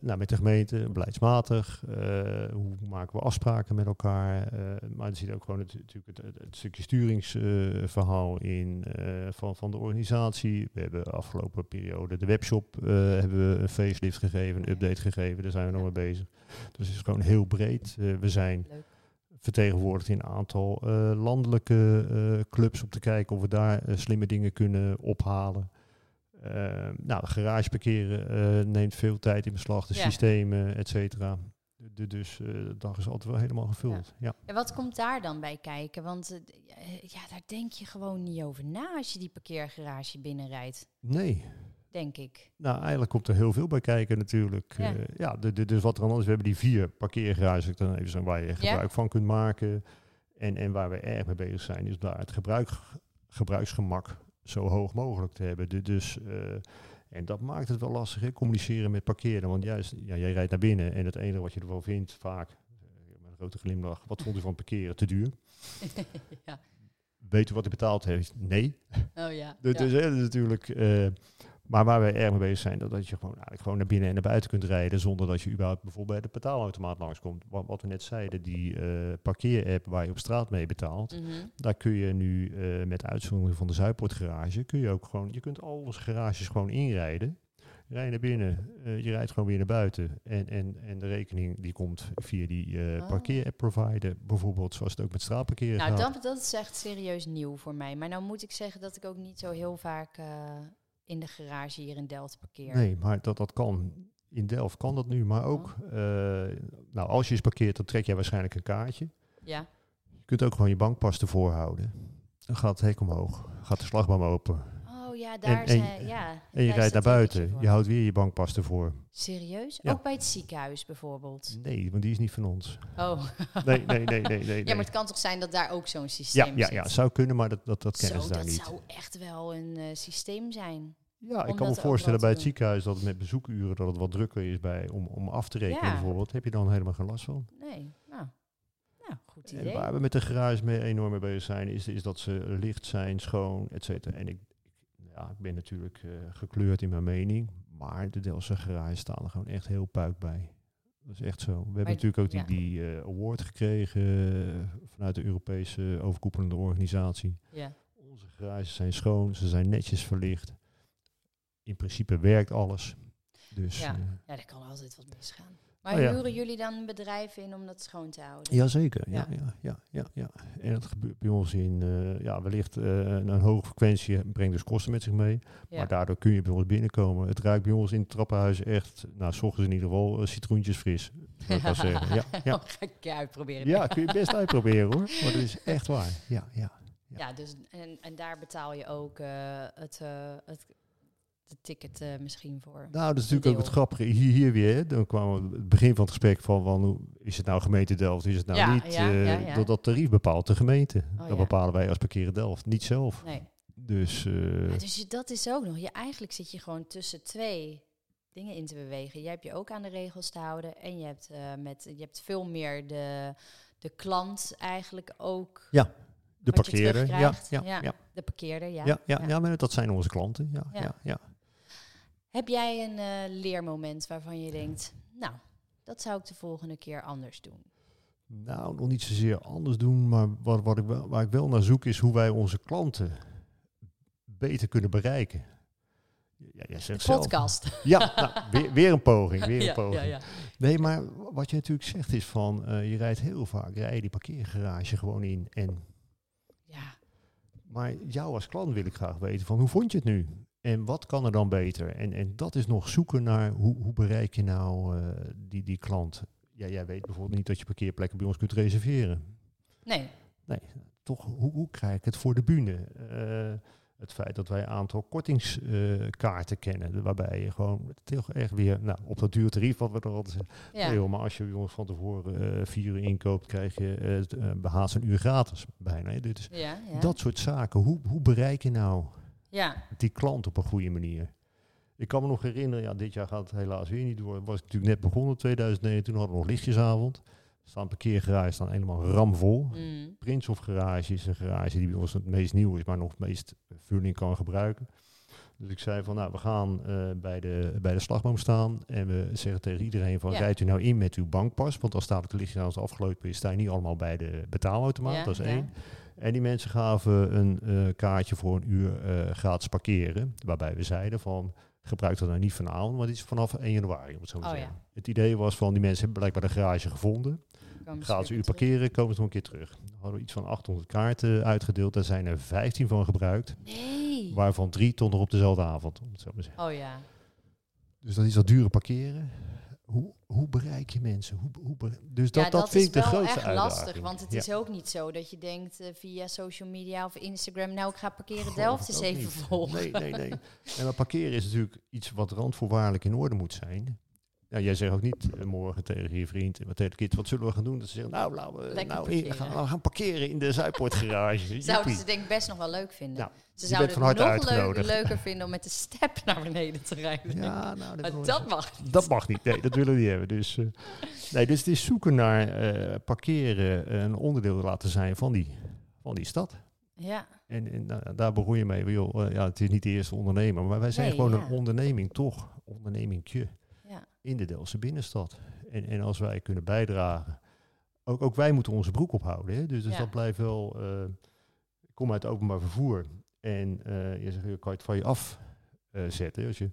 nou, met de gemeente, beleidsmatig. eh, hoe maken we afspraken met elkaar? eh, maar er zit ook gewoon het, natuurlijk het, het, stukje sturingsverhaal in eh, van, van de organisatie. We hebben afgelopen periode de webshop eh, hebben we een facelift gegeven, een update gegeven. Daar zijn we nog mee bezig. Dus het is gewoon heel breed. Eh, we zijn Leuk. Vertegenwoordigd in een aantal eh, landelijke eh, clubs om te kijken of we daar eh, slimme dingen kunnen ophalen. Eh, nou, garage parkeren neemt veel tijd in beslag, de Ja. systemen, et cetera. De- dus de dag is altijd wel helemaal gevuld. Ja. En wat komt daar dan bij kijken? Want ja, daar denk je gewoon niet over na als je die parkeergarage binnenrijdt, Nee, denk ik. nou eigenlijk komt er heel veel bij kijken natuurlijk. Ja. Ja, ja de, de, dus wat er dan is, we hebben die vier parkeergarages dan even zo waar je gebruik van kunt maken. En, en waar we erg mee bezig zijn, is daar het gebruik, gebruiksgemak zo hoog mogelijk te hebben. De- dus, eh, en dat maakt het wel lastig, hè, communiceren met parkeren. Want juist, ja, jij rijdt naar binnen en het enige wat je ervan vindt, vaak, eh, met een grote glimlach, wat vond u van parkeren? Te duur. [laughs] ja. Weet u wat u betaald heeft? Nee. Oh ja. Dus, ja. hè, dat is natuurlijk. eh, maar waar we erg mee bezig zijn, dat, dat je gewoon, eigenlijk gewoon naar binnen en naar buiten kunt rijden. zonder dat je überhaupt bijvoorbeeld bij de betaalautomaat langskomt. Wat, wat we net zeiden, die eh parkeerapp waar je op straat mee betaalt. Mhm. Daar kun je nu eh, met uitzondering van de Zuidpoortgarage. kun je ook gewoon. je kunt al onze garages gewoon inrijden. Rij je naar binnen, eh, je rijdt gewoon weer naar buiten. En, en, en de rekening die komt via die eh Oh. parkeerapp provider. Bijvoorbeeld zoals het ook met straatparkeren Nou, gaat. dat, dat is echt serieus nieuw voor mij. Maar nou moet ik zeggen dat ik ook niet zo heel vaak in de garage hier in Delft parkeer. Nee, maar dat, dat kan. In Delft kan dat nu, maar ook. Oh. eh, nou, als je eens parkeert, dan trek jij waarschijnlijk een kaartje. Ja. Je kunt ook gewoon je bankpas ervoor houden. Dan gaat het hek omhoog, gaat de slagboom open. Ja, daar en zijn... Ja, En je rijdt naar buiten, je houdt weer je bankpas ervoor. Serieus? Ja. Ook bij het ziekenhuis bijvoorbeeld? Nee, want die is niet van ons. Oh. Nee, nee, nee, nee. nee, [laughs] Ja, maar het kan toch zijn dat daar ook zo'n ja, systeem ja, zit? ja, zou kunnen, maar dat, dat, dat kennen Zo, ze daar dat niet. zou echt wel een eh, systeem zijn. Ja, ik kan dat me voorstellen bij het ziekenhuis dat het met bezoekuren dat het wat drukker is bij, om, om af te rekenen Ja. bijvoorbeeld. Heb je dan helemaal geen last van. Nee, nou, nou goed En idee. waar we met de garage mee enorm mee bezig zijn, is, is dat ze licht zijn, schoon, et cetera. En ik- ja, ik ben natuurlijk eh, gekleurd in mijn mening, maar de Delftse garage staan er gewoon echt heel puik bij. Dat is echt zo. We hebben natuurlijk ook die, ja. die eh, award gekregen eh, vanuit de Europese overkoepelende organisatie. Ja. Onze garages zijn schoon, ze zijn netjes verlicht. In principe werkt alles. Dus Ja. ja, er kan altijd wat misgaan. Maar Oh ja. huren jullie dan bedrijven in om dat schoon te houden? Jazeker, ja, Ja. ja, ja, ja, ja. En dat gebeurt bij ons in, eh, ja, wellicht eh, een, een hoge frequentie brengt dus kosten met zich mee. Ja. Maar daardoor kun je bij ons binnenkomen. Het ruikt bij ons in het trappenhuis echt, nou, s ochtends in ieder geval, eh, citroentjes fris. [laughs] zeggen. Ja, ja. Oh, ga ik uitproberen. ja, kun je best uitproberen hoor. Maar dat is echt waar. Ja, ja. Ja, dus, en, en daar betaal je ook het, het de ticket eh, misschien voor. Nou, dat is natuurlijk ook het grappige. Hier, hier weer, dan kwam het begin van het gesprek van, van hoe, is het nou gemeente Delft, is het nou Ja, niet? ja, eh, ja. Dat, dat tarief bepaalt de gemeente. Oh, dat bepalen wij als parkeren Delft, niet zelf. Nee. Dus, Ja, dus je, dat is ook nog. Je, eigenlijk zit je gewoon tussen twee dingen in te bewegen. Je hebt je ook aan de regels te houden. En je hebt, met, je hebt veel meer de, de klant eigenlijk ook. Ja, de parkeerder. Ja, ja. Ja. De parkeerder, ja. Ja, ja, ja. maar dat zijn onze klanten. Ja, Ja. ja. Heb jij een eh, leermoment waarvan je denkt... Nou, dat zou ik de volgende keer anders doen. Nou, nog niet zozeer anders doen, maar wat, wat ik wel, waar ik wel naar zoek is hoe wij onze klanten beter kunnen bereiken. Ja, jij De zelf. podcast. Ja, nou, weer, weer een poging. Weer [laughs] een poging. ja, ja. Nee, maar wat je natuurlijk zegt is van, eh, je rijdt heel vaak, rij je die parkeergarage gewoon in. En, ja. maar jou als klant wil ik graag weten van, hoe vond je het nu? En wat kan er dan beter? En, en dat is nog zoeken naar, hoe, hoe bereik je nou eh, die, die klant? Ja, jij weet bijvoorbeeld niet dat je parkeerplekken bij ons kunt reserveren. Nee, Toch, hoe, hoe krijg ik het voor de bühne? Eh, het feit dat wij een aantal kortingskaarten kennen, waarbij je gewoon toch echt weer, nou, op dat duur tarief wat we er altijd zeggen, ja. Nee, maar als je bij ons van tevoren eh, vier uur inkoopt, krijg je eh, eh, behaast een uur gratis bijna. Hè. Dit is, ja, ja. Dat soort zaken. Hoe, hoe bereik je nou ja. die klant op een goede manier? Ik kan me nog herinneren, ja, dit jaar gaat het helaas weer niet door. Was ik natuurlijk net begonnen, 2009, toen hadden we nog lichtjesavond. Er staan parkeergarages staan helemaal ramvol. Mm. Prinshof Garage is een garage die bij ons het meest nieuw is, maar nog het meest vulling kan gebruiken. Dus ik zei van, nou, we gaan eh, bij, de, bij de slagboom staan en we zeggen tegen iedereen van, Ja. rijdt u nou in met uw bankpas, want als dadelijk de is afgelopen is, sta je niet allemaal bij de betaalautomaat, Ja, dat is ja. En die mensen gaven een eh, kaartje voor een uur eh, gratis parkeren, waarbij we zeiden van, gebruik dat nou niet vanavond, maar dit is vanaf 1 januari, om het zo te Oh, zeggen. ja. Het idee was van, die mensen hebben blijkbaar de garage gevonden, ze uur parkeren, komen ze nog een keer terug. Dan hadden we iets van 800 kaarten uitgedeeld. Daar zijn er 15 van gebruikt. Nee. Waarvan drie tot nog op dezelfde avond. Om het zo maar te zeggen. Oh ja. Dus dat is dat dure parkeren. Hoe, hoe bereik je mensen? Hoe, dus dat, ja, dat, dat vind is ik de grootste echt uitdaging. lastig. Want het Ja. is ook niet zo dat je denkt eh, via social media of Instagram... nou, ik ga parkeren Geloof Delft eens even volgen. Nee, nee, nee. [laughs] En maar parkeren is natuurlijk iets wat randvoorwaardelijk in orde moet zijn. Nou, jij zegt ook niet eh, morgen tegen je vriend, maar tegen de kids, wat zullen we gaan doen? Dat ze zeggen, nou, laten we, nou parkeren. gaan, we gaan parkeren in de Zuidpoortgarage. [laughs] Zouden ze denk ik best nog wel leuk vinden. Ja, ze zouden het harte nog uitgenodigd. leuker vinden om met de step naar beneden te rijden. Ja, nou, maar dat mag. Dat mag niet. Nee, dat willen we niet hebben. Dus, eh, nee, dus het is zoeken naar eh, parkeren een onderdeel laten zijn van die, van die stad. Ja, En, en nou, daar begon je mee. Joh, ja, het is niet de eerste ondernemer, maar wij zijn Nee, gewoon ja. een onderneming toch. Ondernemingtje. In de Delftse binnenstad. En, en als wij kunnen bijdragen, ook, ook wij moeten onze broek ophouden. Hè? Dus, dus Ja. dat blijft wel. eh, ik kom uit openbaar vervoer en eh, je zegt, je kan je het van je af eh, zetten. Als je,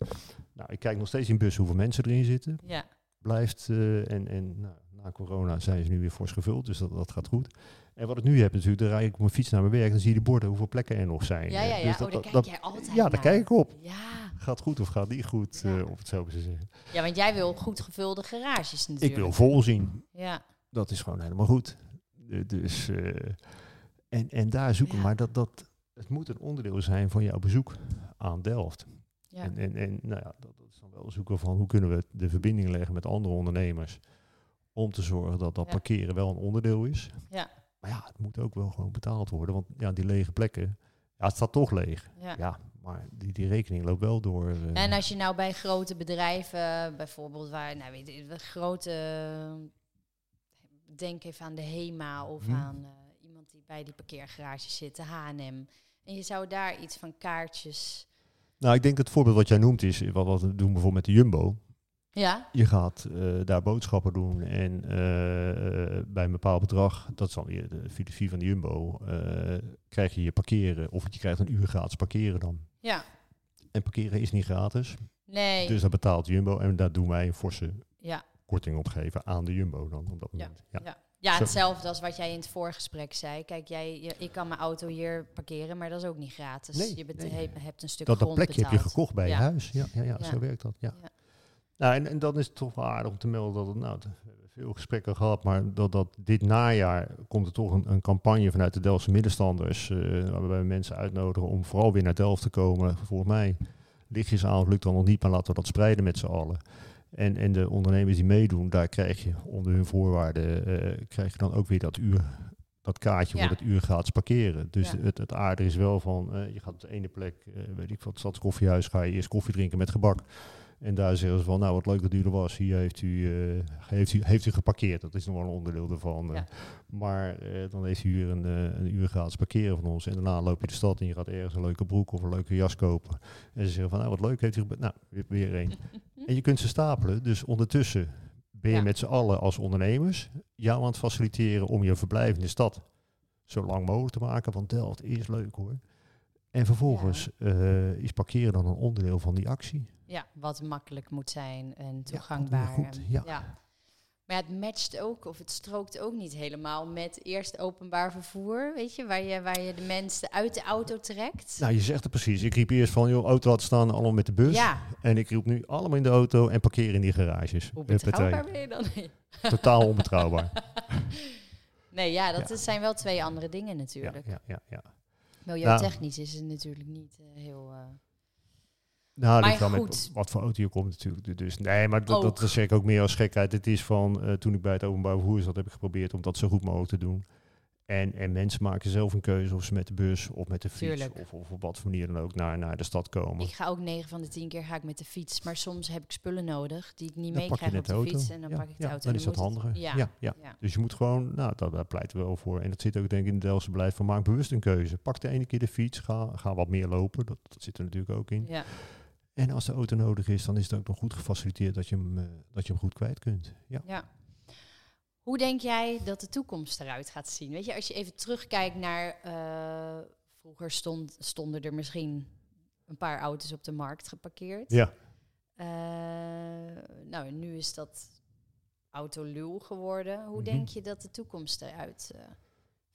nou, ik kijk nog steeds in bus hoeveel mensen erin zitten ja. blijft. en en nou, na corona zijn ze nu weer fors gevuld, dus dat, dat gaat goed. En wat ik nu heb natuurlijk, dan rijd ik op mijn fiets naar mijn werk, dan zie je de borden hoeveel plekken er nog zijn. Ja, ja, ja. dus oh, dat- daar dat- kijk dat- jij altijd Ja, daar kijk ik op. Ja. Gaat goed of gaat niet goed, Ja. eh, om het zo te zeggen. ja, want jij wil goed gevulde garages natuurlijk. Ik wil vol zien. Ja, Dat is gewoon helemaal goed. Dus, eh, en, en daar zoeken, Ja. maar dat, dat, het moet een onderdeel zijn van jouw bezoek aan Delft. ja. En, en, en nou ja, dat, dat is dan wel zoeken van hoe kunnen we de verbinding leggen met andere ondernemers. Om te zorgen dat dat Ja. parkeren wel een onderdeel is. Ja. Maar ja, het moet ook wel gewoon betaald worden. Want ja, die lege plekken, ja, het staat toch leeg. ja. Ja, maar die, die rekening loopt wel door. eh, En als je nou bij grote bedrijven, bijvoorbeeld waar, nou weet je, grote, denk even aan de HEMA of Mhm. aan eh, iemand die bij die parkeergarages zit, de H&M. En je zou daar iets van kaartjes, nou, ik denk dat het voorbeeld wat jij noemt is, wat we doen bijvoorbeeld met de Jumbo. Ja, Je gaat eh, daar boodschappen doen en eh, bij een bepaald bedrag, dat is dan weer de filosofie van de Jumbo, eh, krijg je je parkeren of je krijgt een uur gratis parkeren dan. ja, En parkeren is niet gratis, nee, dus dat betaalt Jumbo en daar doen wij een forse ja, korting op geven aan de Jumbo dan op dat Ja, moment. Ja. ja. Hetzelfde als wat jij in het voorgesprek zei. Kijk, jij, je- ik kan mijn auto hier parkeren, maar dat is ook niet gratis. Nee, je nee. he- hebt een stuk Dat, dat grond plekje heb je gekocht bij je huis. Ja, ja, ja, Ja. zo werkt dat. Ja. Nou, en, en dan is het toch wel aardig om te melden dat het, nou, we hebben veel gesprekken gehad, maar dat, dat dit najaar komt er toch een, een campagne vanuit de Delftse middenstanders, eh, waarbij we mensen uitnodigen om vooral weer naar Delft te komen. Volgens mij, lichtjesavond lukt dan nog niet, maar laten we dat spreiden met z'n allen. En, en de ondernemers die meedoen, daar krijg je onder hun voorwaarden, eh, krijg je dan ook weer dat uur, dat kaartje Ja. voor het uur gratis parkeren. Dus Ja. het, het aardige is wel van, eh, je gaat op de ene plek, weet ik wat, stadskoffiehuis, ga je eerst koffie drinken met gebak. En daar zeggen ze van, nou wat leuk dat u er was, hier heeft u, eh, heeft u, heeft u geparkeerd. Dat is nog wel een onderdeel ervan. eh. Ja. Maar eh, dan heeft u hier een, eh, een uur gratis parkeren van ons. En daarna loop je de stad en je gaat ergens een leuke broek of een leuke jas kopen. En ze zeggen van, nou wat leuk heeft u Nou, weer, weer één. [laughs] En je kunt ze stapelen. Dus ondertussen ben je Ja. met z'n allen als ondernemers jou aan het faciliteren om je verblijf in de stad zo lang mogelijk te maken. Want Delft is leuk hoor. En vervolgens is parkeren dan een onderdeel van die actie. Ja, wat makkelijk moet zijn en goed, en- ja. Maar ja, het matcht ook, of het strookt ook niet helemaal met eerst openbaar vervoer, weet je, waar je, waar je de mensen uit de auto trekt. Nou, je zegt het precies. Ik riep eerst van, joh, auto laten staan, allemaal met de bus. ja, En ik roep nu allemaal in de auto en parkeren in die garages. hoe betrouwbaar ben je dan? [laughs] Totaal onbetrouwbaar. nee, ja, dat Ja. zijn wel twee andere dingen natuurlijk. ja, ja, ja. Milieutechnisch is het natuurlijk niet eh, heel... eh, Nou, wel met wat voor auto je komt natuurlijk. Dus nee, maar dat, dat zeg ik ook meer als gekheid. Het is van, eh, toen ik bij het openbaar vervoer zat, heb ik geprobeerd om dat zo goed mogelijk te doen. En, en mensen maken zelf een keuze of ze met de bus of met de fiets of, of op wat voor manier dan ook naar, naar de stad komen. Ik ga ook 9 van de 10 keer ga ik met de fiets. Maar soms heb ik spullen nodig die ik niet Dan meekrijg op de, fiets. En dan Ja, pak ik de ja, auto. dan en is dat het- handiger. Ja, Ja, ja. ja. Dus je moet gewoon, nou, daar, daar pleiten we wel voor. En dat zit ook denk ik in het Delftse beleid van maak bewust een keuze. Pak de ene keer de fiets, ga, ga wat meer lopen. Dat, dat zit er natuurlijk ook in. ja. En als de auto nodig is, dan is het ook nog goed gefaciliteerd dat je hem, eh, dat je hem goed kwijt kunt. Ja. Ja. Hoe denk jij dat de toekomst eruit gaat zien? Weet je, als je even terugkijkt naar eh, vroeger stond, stonden er misschien een paar auto's op de markt geparkeerd. Ja. Eh, nou, nu is dat autoluw geworden. Hoe Mhm. denk je dat de toekomst eruit? eh,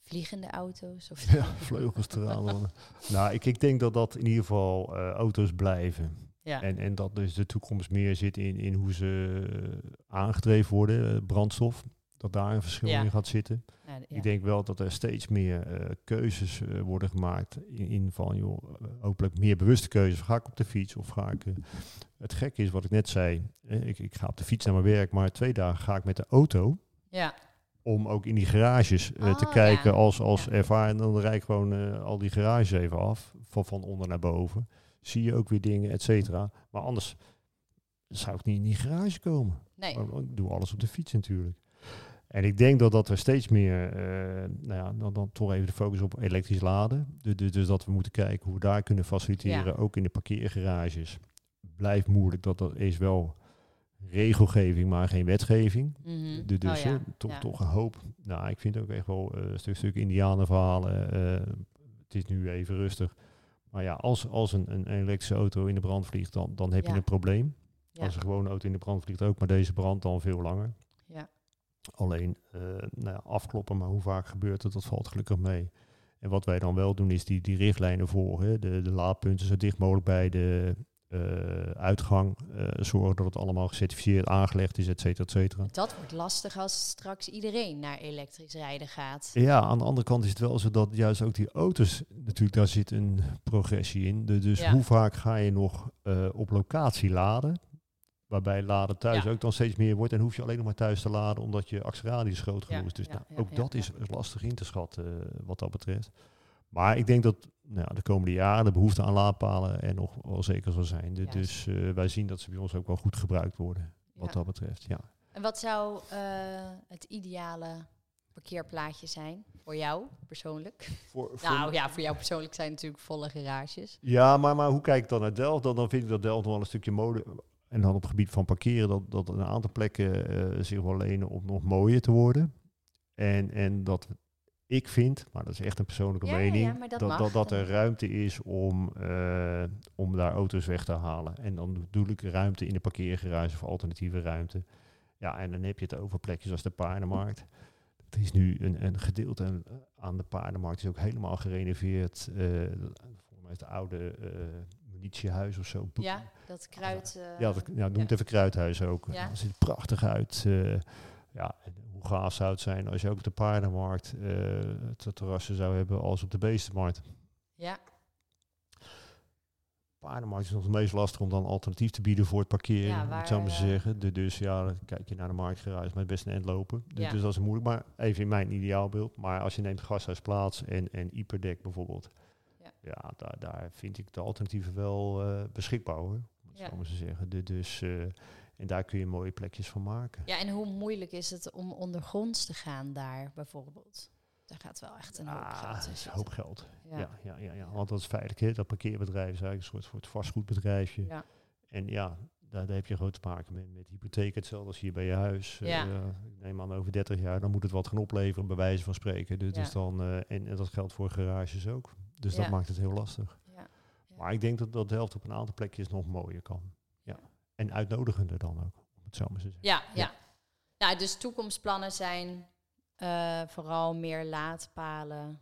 vliegende auto's? Of Ja, vleugels eraan. [laughs] nou, ik, ik denk dat dat in ieder geval auto's blijven. Ja. En, en dat dus de toekomst meer zit in, in hoe ze eh, aangedreven worden, eh, brandstof. Dat daar een verschil Ja. in gaat zitten. Ja. Ik denk wel dat er steeds meer eh, keuzes worden gemaakt. In, in van, joh, hopelijk meer bewuste keuzes. Ga ik op de fiets of ga ik... het gekke is wat ik net zei. eh, ik, ik ga op de fiets naar mijn werk, maar twee dagen ga ik met de auto. ja. Om ook in die garages te Oh, kijken ja. als, als Ja. ervaren. En dan rijd ik gewoon al die garages even af. Van, van onder naar boven. Zie je ook weer dingen, et cetera. Maar anders zou ik niet in die garage komen. Nee. Ik doe alles op de fiets natuurlijk. En ik denk dat, dat er steeds meer, eh, nou ja, dan, dan toch even de focus op elektrisch laden. Dus, dus, dus dat we moeten kijken hoe we daar kunnen faciliteren, Ja. ook in de parkeergarages. Blijft moeilijk, dat dat is wel regelgeving, maar geen wetgeving. Mhm. De, dus Oh ja, toch, ja. toch een hoop. Nou, ik vind ook echt wel een stuk, stuk indianenverhalen. eh het is nu even rustig. Maar ja, als, als een, een elektrische auto in de brand vliegt, dan, dan heb Ja. je een probleem. Ja. Als een gewone auto in de brand vliegt ook, maar deze brandt dan veel langer. Ja. Alleen eh, nou ja, afkloppen, maar hoe vaak gebeurt het, dat valt gelukkig mee. En wat wij dan wel doen, is die, die richtlijnen volgen. De, de laadpunten zo dicht mogelijk bij de uitgang. eh, zorgen dat het allemaal gecertificeerd aangelegd is, et cetera, et cetera. Dat wordt lastig als straks iedereen naar elektrisch rijden gaat. Ja, aan de andere kant is het wel zo dat juist ook die auto's, natuurlijk daar zit een progressie in. De- dus Ja. hoe vaak ga je nog eh, op locatie laden? Waarbij laden thuis Ja. ook dan steeds meer wordt. En hoef je alleen nog maar thuis te laden omdat je actieradius groot genoeg Ja, is. Dus ja, nou, ook dat is lastig in te schatten eh, wat dat betreft. Maar ik denk dat nou, de komende jaren de behoefte aan laadpalen er nog wel zeker zal zijn. De- Juist. dus eh, wij zien dat ze bij ons ook wel goed gebruikt worden. Wat Ja. dat betreft, ja. En wat zou eh, het ideale parkeerplaatje zijn voor jou persoonlijk? [laughs] Voor, Nou ja, voor jou persoonlijk zijn natuurlijk volle garages. Ja, maar, maar hoe kijk ik dan naar Delft? Dan, dan vind ik dat Delft nog wel een stukje mode... En dan op het gebied van parkeren, dat, dat een aantal plekken eh, zich wel lenen om nog mooier te worden. En, en dat ik vind, maar dat is echt een persoonlijke Ja, mening, ja, dat dat, dat, dat er ruimte is om, eh, om daar auto's weg te halen. En dan bedoel ik ruimte in de parkeergarage of alternatieve ruimte. Ja, en dan heb je het over plekjes als de paardenmarkt. Het is nu een, een gedeelte aan de paardenmarkt is ook helemaal gerenoveerd. Eh, volgens mij is het oude munitiehuis of zo. Ja, dat kruid. Ja, dat, ja noem het even Kruidhuis ook. Ja. Dat ziet er prachtig uit. ja, en hoe gaaf zou het zijn als je ook op de paardenmarkt eh het terrassen zou hebben als op de beestenmarkt. ja, Paardenmarkt is nog het meest lastig om dan alternatief te bieden voor het parkeren, Ja, waar, het zo maar te eh, zeggen. De, dus ja, dan kijk je naar de marktgarage met best een end lopen. Dus, Ja. dus dat is moeilijk, maar even in mijn ideaalbeeld. Maar als je neemt Gasthuisplaats en, en Iperdek bijvoorbeeld, Ja. ja, daar, daar vind ik de alternatieven wel eh, beschikbaar hoor, Ja. zo maar te zeggen. De, dus, en daar kun je mooie plekjes van maken. ja, en hoe moeilijk is het om ondergronds te gaan daar bijvoorbeeld? Daar gaat wel echt een hoop Ah, geld in een hoop geld. Ja. Ja, ja, ja, ja, want dat is feitelijk. Hè. Dat parkeerbedrijf is eigenlijk een soort, soort vastgoedbedrijfje. Ja. En ja, daar, daar heb je grote te maken met, met hypotheek. Hetzelfde als hier bij je huis. Ja. Eh, ik neem aan over 30 jaar, dan moet het wat gaan opleveren, bij wijze van spreken. Dus, Ja. dus dan, eh, en, en dat geldt voor garages ook. Dus Ja. dat maakt het heel lastig. Ja. Maar ik denk dat dat de helft op een aantal plekjes nog mooier kan. En uitnodigender dan ook, om het zo maar te zeggen. Ja, ja. Nou, dus toekomstplannen zijn eh, vooral meer laadpalen.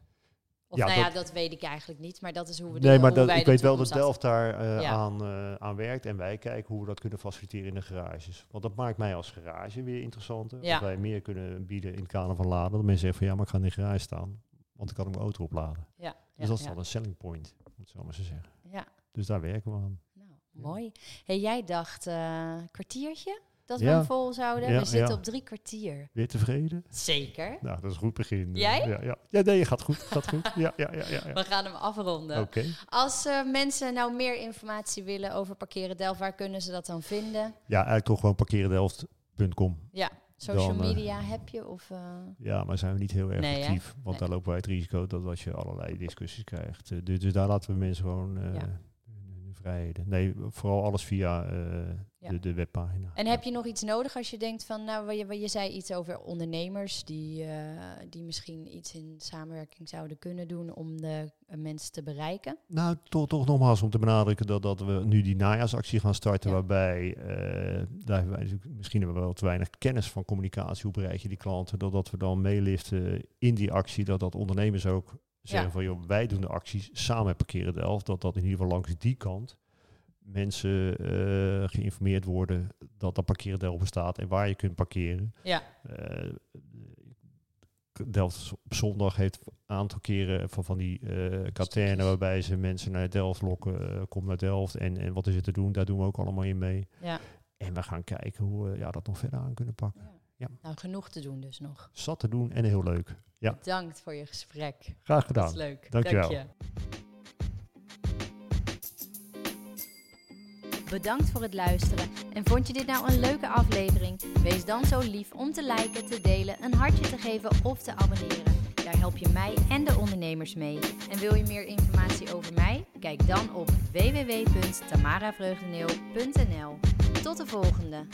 Of Ja, nou ja, dat- dat weet ik eigenlijk niet, maar dat is hoe we Nee, de, maar dat, ik weet wel dat Delft daar eh, Ja. aan, eh, aan werkt. En wij kijken hoe we dat kunnen faciliteren in de garages. Want dat maakt mij als garage weer interessanter. Ja. Dat wij meer kunnen bieden in het kader van laden. Dat mensen zeggen van ja, maar ik ga in de garage staan. Want ik kan mijn auto opladen. Ja, Dus dat is dan een selling point, om het zo maar te zeggen. Ja, Dus daar werken we aan. Mooi. Hey, jij dacht eh kwartiertje? dat we Ja. hem vol zouden? Ja, we zitten ja. op drie kwartier. Weer tevreden? Zeker. Nou, dat is een goed begin. Jij? Ja, ja. ja nee, gaat goed. Gaat goed. [laughs] Ja, ja, ja. We gaan hem afronden. Oké. Als eh, mensen nou meer informatie willen over parkeren Delft, waar kunnen ze dat dan vinden? Ja, eigenlijk toch gewoon parkerendelft.com. Ja, social Dan, eh, media heb je? Of, Ja, maar zijn we niet heel erg Nee, actief. Want Nee. daar lopen wij het risico dat als je allerlei discussies krijgt. Dus, dus daar laten we mensen gewoon Nee, vooral alles via eh, Ja. de, de webpagina. En heb je nog iets nodig als je denkt van, nou, je, je zei iets over ondernemers die, eh, die misschien iets in samenwerking zouden kunnen doen om de eh, mensen te bereiken? Nou, toch, toch nogmaals om te benadrukken dat, dat we nu die najaarsactie gaan starten. Ja. Waarbij, eh, daar hebben wij misschien hebben we wel te weinig kennis van communicatie. Hoe bereik je die klanten? Dat, dat we dan meeliften in die actie. Dat dat ondernemers ook zeggen Ja. van, joh, wij doen de acties samen met Parkeren Delft. Dat dat in ieder geval langs die kant mensen eh, geïnformeerd worden dat dat Parkeren Delft bestaat en waar je kunt parkeren. Ja. Eh, Delft op zondag heeft een aantal keren van, van die katernen Stukjes. waarbij ze mensen naar Delft lokken. kom naar Delft en, en wat is er te doen? Daar doen we ook allemaal in mee. Ja. En we gaan kijken hoe we ja, dat nog verder aan kunnen pakken. Ja. Nou, genoeg te doen dus nog. Zat te doen en heel leuk. Ja. Bedankt voor je gesprek. Graag Dat gedaan. is leuk. Dankjewel. Dank je. Bedankt voor het luisteren. En vond je dit nou een leuke aflevering? Wees dan zo lief om te liken, te delen, een hartje te geven of te abonneren. Daar help je mij en de ondernemers mee. En wil je meer informatie over mij? Kijk dan op www.tamaravreugdeneel.nl. Tot de volgende!